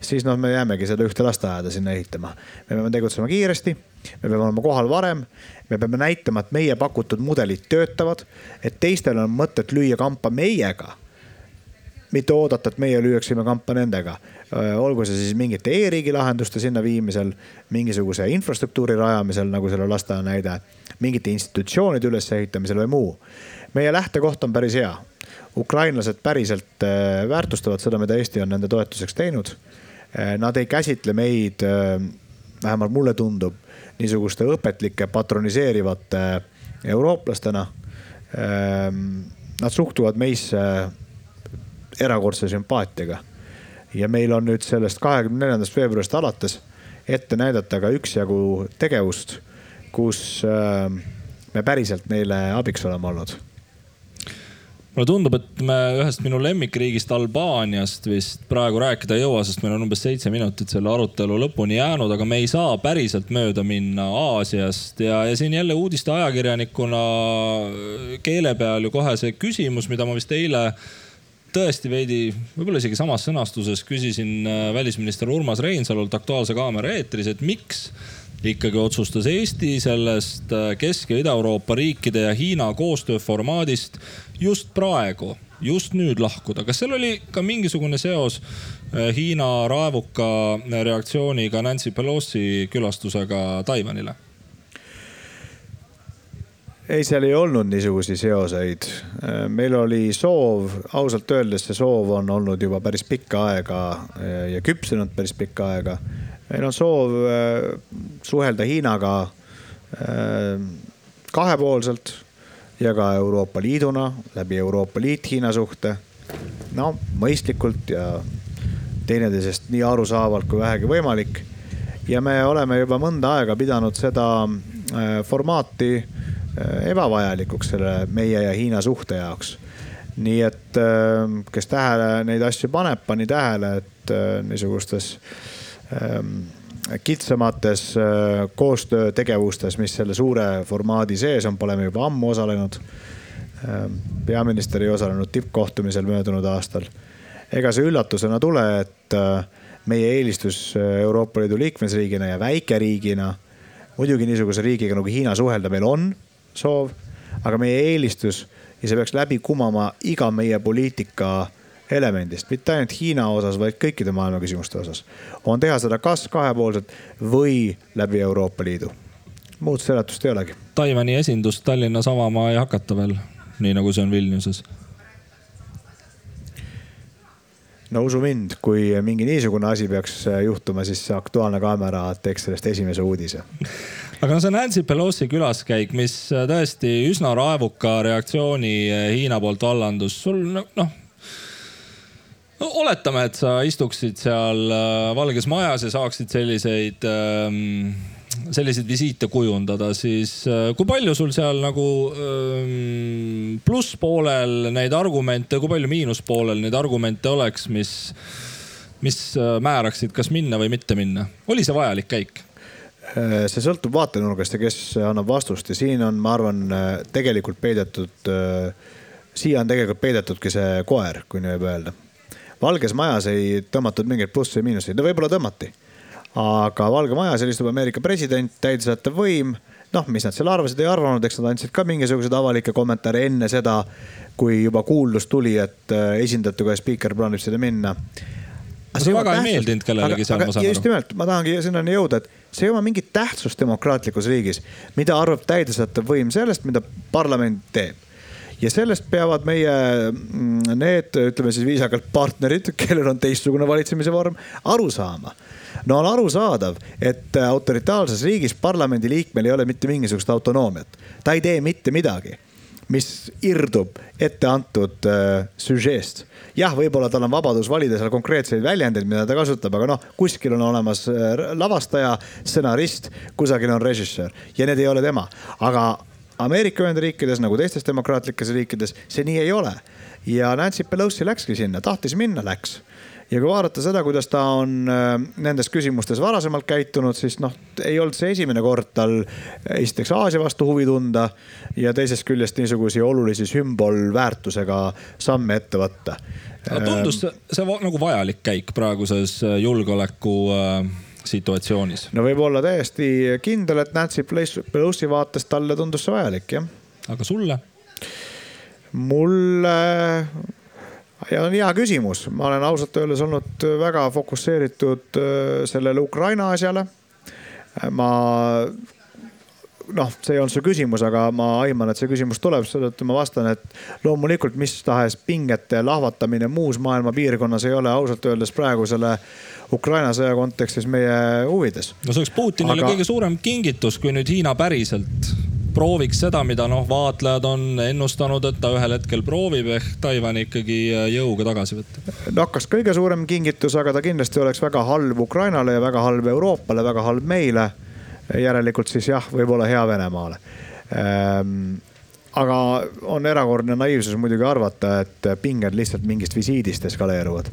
siis noh, me jäämegi seda ühte lasteaeda sinna ehitama. me peame tegutsema kiiresti, me peame olema kohal varem, me peame näitama, et meie pakutud mudelid töötavad, et teistel on mõtet lüüa kampa meiega mitte oodata, et meie lüüaksime kampa nendega. olgu see siis mingite e-riigi lahenduste sinna viimisel, mingisuguse infrastruktuuri rajamisel, nagu selle lasteaia näide, mingite institutsioonide ülesehitamisel või muu. meie lähtekoht on päris hea. Ukrainlased päriselt väärtustavad seda, mida Eesti on nende toetuseks teinud. Eh, nad ei käsitle meid, eh, vähemalt mulle tundub, niisuguste õpetlike patroniseerivate eurooplastena. Eh, nad suhtuvad meisse erakordse sümpaatiaga. Ja meil on nüüd sellest kahekümne neljandast veebruarist alates ette näidata ka üksjagu tegevust, kus äh, me päriselt neile abiks oleme olnud mulle tundub, et me ühest minu lemmikriigist Albaaniast vist praegu rääkida ei jõua, sest meil on umbes seitse minutit selle arutelu lõpuni jäänud, aga me ei saa päriselt mööda minna Aasiast. Ja, ja siin jälle uudiste ajakirjanikuna keele peal ju kohe see küsimus, mida ma vist eile tõesti veidi, võib-olla isegi samas sõnastuses küsisin äh, välisminister Urmas Reinsalult Aktuaalse kaamera eetris, et miks ikkagi otsustas Eesti sellest äh, Kesk- ja Ida-Euroopa riikide ja Hiina koostööformaadist just praegu, just nüüd lahkuda. kas seal oli ka mingisugune seos äh, Hiina raevuka reaktsiooniga Nancy Pelosi külastusega Taiwanile? ei, seal ei olnud niisuguseid seoseid. Äh, meil oli soov, ausalt öeldes see soov on olnud juba päris pikka aega ja küpsenud päris pikka aega meil on soov äh, suhelda Hiinaga äh, kahepoolselt ja ka Euroopa Liiduna läbi Euroopa Liit-Hiina suhte. no mõistlikult ja teineteisest nii arusaavalt kui vähegi võimalik. ja me oleme juba mõnda aega pidanud seda äh, formaati ebavajalikuks selle meie ja Hiina suhte jaoks. nii et kes tähele neid asju paneb, pani tähele, et niisugustes kitsamates äh, koostöötegevustes, mis selle suure formaadi sees on, pole me juba ammu osalenud. Ähm, peaminister ei osalenud tippkohtumisel möödunud aastal. ega see üllatusena tule, et äh, meie eelistus äh, Euroopa Liidu liikmesriigina ja väikeriigina, muidugi niisuguse riigiga nagu Hiina suhelda meil on soov, aga meie eelistus ja see peaks läbi kumama iga meie poliitika elemendist, mitte ainult Hiina osas, vaid kõikide maailma küsimuste osas. on teha seda kas kahepoolselt või läbi Euroopa Liidu. muud seletust ei olegi. Taiwan'i esindust Tallinnas avama ei hakata veel, nii nagu see on Vilniuses no usu mind, kui mingi niisugune asi peaks juhtuma, siis Aktuaalne Kaamera teeks sellest esimese uudise aga no see Nancy Pelosi külaskäik, mis tõesti üsna raevuka reaktsiooni Hiina poolt vallandus, sul noh no oletame, et sa istuksid seal äh, Valges Majas ja saaksid selliseid ähm, selliseid visiite kujundada, siis äh, kui palju sul seal nagu ähm, plusspoolel neid argumente, kui palju miinuspoolel neid argumente oleks, mis, mis äh, määraksid, kas minna või mitte minna? oli see vajalik käik? see sõltub vaatenurgast ja kes annab vastust ja siin on, ma arvan, tegelikult peidetud, siia on tegelikult peidetudki see koer, kui nii võib öelda Valges Majas ei tõmmatud mingeid plusse ja miinuseid, no võib-olla tõmmati. aga Valge Majas istub Ameerika president, täidesaatev võim. noh, mis nad seal arvasid, ei arvanud, eks nad andsid ka mingisuguseid avalikke kommentaare enne seda, kui juba kuuldus tuli, et äh, esindajate koja spiiker plaanib sinna minna. see väga tähtsust, ei meeldinud kellelegi seal, ma saan aru. just nimelt, ma tahangi sinnani jõuda, et see ei oma mingit tähtsust demokraatlikus riigis, mida arvab täidesaatev võim sellest, mida parlament teeb ja sellest peavad meie mm, need, ütleme siis viisakalt partnerid, kellel on teistsugune valitsemise vorm, aru saama no on arusaadav, et autoritaarses riigis parlamendiliikmel ei ole mitte mingisugust autonoomiat. ta ei tee mitte midagi, mis irdub ette antud äh, süžeest. jah, võib-olla tal on vabadus valida seal konkreetseid väljendeid, mida ta kasutab, aga noh, kuskil on olemas äh, lavastaja, stsenarist, kusagil on režissöör ja need ei ole tema, aga Ameerika Ühendriikides nagu teistes demokraatlikes riikides see nii ei ole. ja Nancy Pelosi läkski sinna, tahtis minna, läks ja kui vaadata seda, kuidas ta on äh, nendes küsimustes varasemalt käitunud, siis noh, ei olnud see esimene kord tal esiteks Aasia vastu huvi tunda ja teisest küljest niisuguseid olulisi sümbolväärtusega samme ette võtta. tundus see, see nagu vajalik käik praeguses äh, julgeoleku äh, situatsioonis? no võib olla täiesti kindel, et Nancy Pelosi vaates talle tundus see vajalik, jah. aga sulle? mulle ja on hea küsimus, ma olen ausalt öeldes olnud väga fokusseeritud äh, sellele Ukraina asjale. ma noh, see ei olnud su küsimus, aga ma aiman, et see küsimus tuleb, seetõttu ma vastan, et loomulikult mis tahes pingete lahvatamine muus maailma piirkonnas ei ole ausalt öeldes praegu selle Ukraina sõja kontekstis meie huvides. no see oleks Putinile aga... kõige suurem kingitus, kui nüüd Hiina päriselt prooviks seda, mida noh, vaatlejad on ennustanud, et ta ühel hetkel proovib ehk Taiwan'i ikkagi jõuga tagasi võtta? noh, kas kõige suurem kingitus, aga ta kindlasti oleks väga halb Ukrainale ja väga halb Euroopale, väga halb meile. Järelikult siis jah, võib-olla hea Venemaale ehm, aga on erakordne naiivsus muidugi arvata, et pinged lihtsalt mingist visiidist eskaleeruvad.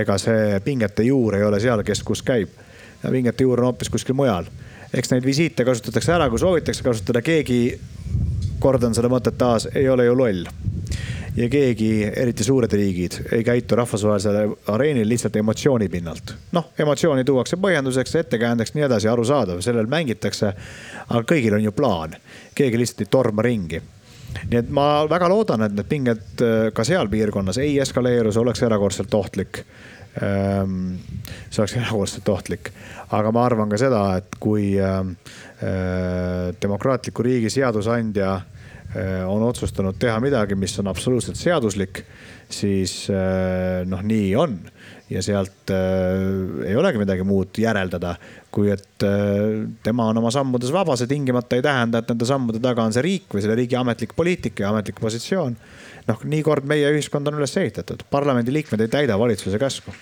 ega see pingete juur ei ole seal, kes kus käib. pingete juur on hoopis kuskil mujal. eks neid visiite kasutatakse ära, kui soovitakse kasutada, keegi, kordan seda mõtet taas, ei ole ju loll ja keegi, eriti suured riigid, ei käitu rahvusvahelisel areenil lihtsalt emotsiooni pinnalt. noh, emotsiooni tuuakse põhjenduseks, ettekäändeks, nii edasi, arusaadav, sellel mängitakse. aga kõigil on ju plaan, keegi lihtsalt ei torma ringi nii et ma väga loodan, et need pinged äh, ka seal piirkonnas ei eskaleeru, see oleks erakordselt ohtlik ähm, see oleks erakordselt ohtlik, aga ma arvan ka seda, et kui ähm, äh, demokraatliku riigi seadusandja on otsustanud teha midagi, mis on absoluutselt seaduslik, siis äh, noh, nii on. ja sealt äh, ei olegi midagi muud järeldada, kui et tema on oma sammudes vaba, see tingimata ei tähenda, et nende sammude taga on see riik või selle riigi ametlik poliitika ja ametlik positsioon. noh, nii kord meie ühiskond on üles ehitatud, parlamendiliikmed ei täida valitsuse käsku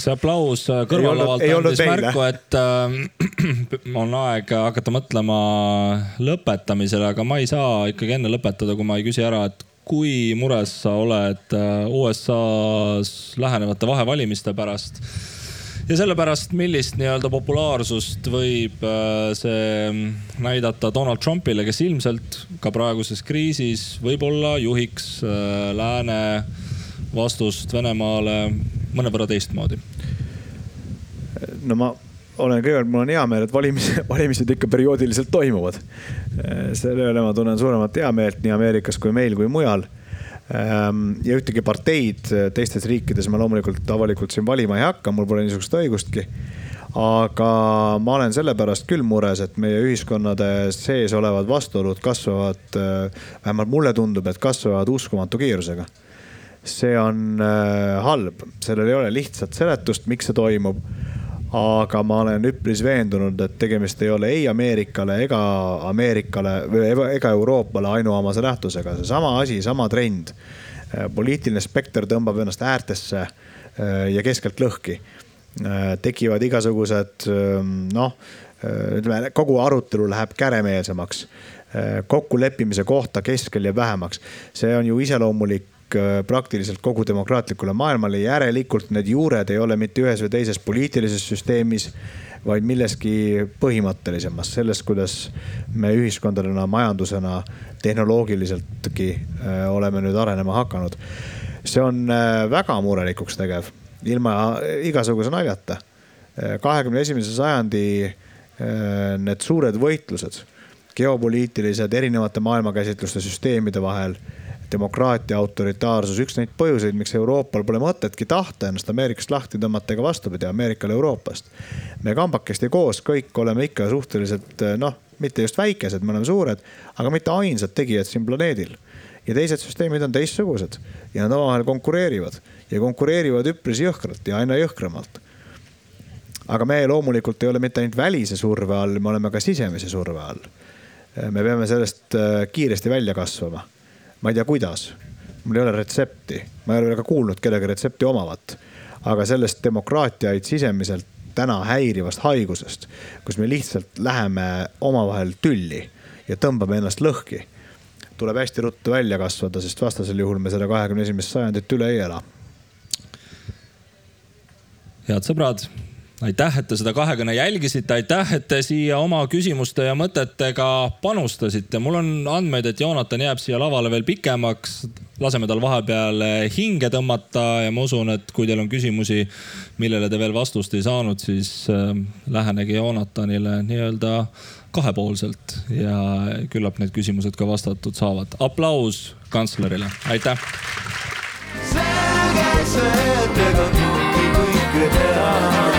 see aplaus äh, kõrvalavalt andis märku, et äh, on aeg hakata mõtlema lõpetamisele, aga ma ei saa ikkagi enne lõpetada, kui ma ei küsi ära, et kui mures sa oled äh, USA-s lähenevate vahevalimiste pärast ja sellepärast, millist nii-öelda populaarsust võib äh, see näidata Donald Trumpile, kes ilmselt ka praeguses kriisis võib-olla juhiks lääne vastust Venemaale mõnevõrra teistmoodi? no ma olen kõigepealt, mul on hea meel, et valimis, valimised ikka perioodiliselt toimuvad. selle üle ma tunnen suuremat heameelt nii Ameerikas kui meil kui mujal. Ehm, ja ühtegi parteid teistes riikides ma loomulikult avalikult siin valima ei hakka, mul pole niisugust õigustki. aga ma olen sellepärast küll mures, et meie ühiskonnade sees olevad vastuolud kasvavad, vähemalt mulle tundub, et kasvavad uskumatu kiirusega see on äh, halb, sellel ei ole lihtsat seletust, miks see toimub. aga ma olen üpris veendunud, et tegemist ei ole ei Ameerikale ega Ameerikale või ega Euroopale ainuomase nähtusega, seesama asi, sama trend. Äh, poliitiline spekter tõmbab ennast äärtesse äh, ja keskelt lõhki. tekivad igasugused noh, ütleme kogu arutelu läheb käremeelsemaks kokkuleppimise kohta keskel jääb vähemaks. see on ju iseloomulik praktiliselt kogu demokraatlikule maailmale. järelikult need juured ei ole mitte ühes või teises poliitilises süsteemis, vaid milleski põhimõttelisemas, selles, kuidas me ühiskondadena, majandusena, tehnoloogiliseltki äh, oleme nüüd arenema hakanud. see on äh, väga murelikuks tegev, ilma igasuguse naljata. kahekümne esimese sajandi need suured võitlused, geopoliitilised erinevate maailmakäsitluste süsteemide vahel demokraatia autoritaarsus, üks neid põhjuseid, miks Euroopal pole mõtetki tahta ennast Ameerikast lahti tõmmata ega vastupidi, Ameerikal Euroopast. me kambakesti koos kõik oleme ikka suhteliselt noh, mitte just väikesed, me oleme suured, aga mitte ainsad tegijad siin planeedil. ja teised süsteemid on teistsugused ja nad omavahel konkureerivad ja konkureerivad üpris jõhkralt ja aina jõhkramalt. aga me loomulikult ei ole mitte ainult välise surve all, me oleme ka sisemise surve all. me peame sellest äh, kiiresti välja kasvama ma ei tea, kuidas. mul ei ole retsepti, ma ei ole ka kuulnud kellegi retsepti omavat. aga sellest demokraatiaid sisemiselt täna häirivast haigusest, kus me lihtsalt läheme omavahel tülli ja tõmbame ennast lõhki, tuleb hästi ruttu välja kasvada, sest vastasel juhul me seda kahekümne esimest sajandit üle ei ela. head sõbrad aitäh, et te seda kahekõne jälgisite, aitäh, et te siia oma küsimuste ja mõtetega panustasite. mul on andmeid, et Joonatan jääb siia lavale veel pikemaks. laseme tal vahepeal hinge tõmmata ja ma usun, et kui teil on küsimusi, millele te veel vastust ei saanud, siis äh, lähenege Joonatanile nii-öelda kahepoolselt ja küllap need küsimused ka vastatud saavad. aplaus kantslerile, aitäh. selge see, et ega kõike kõike teha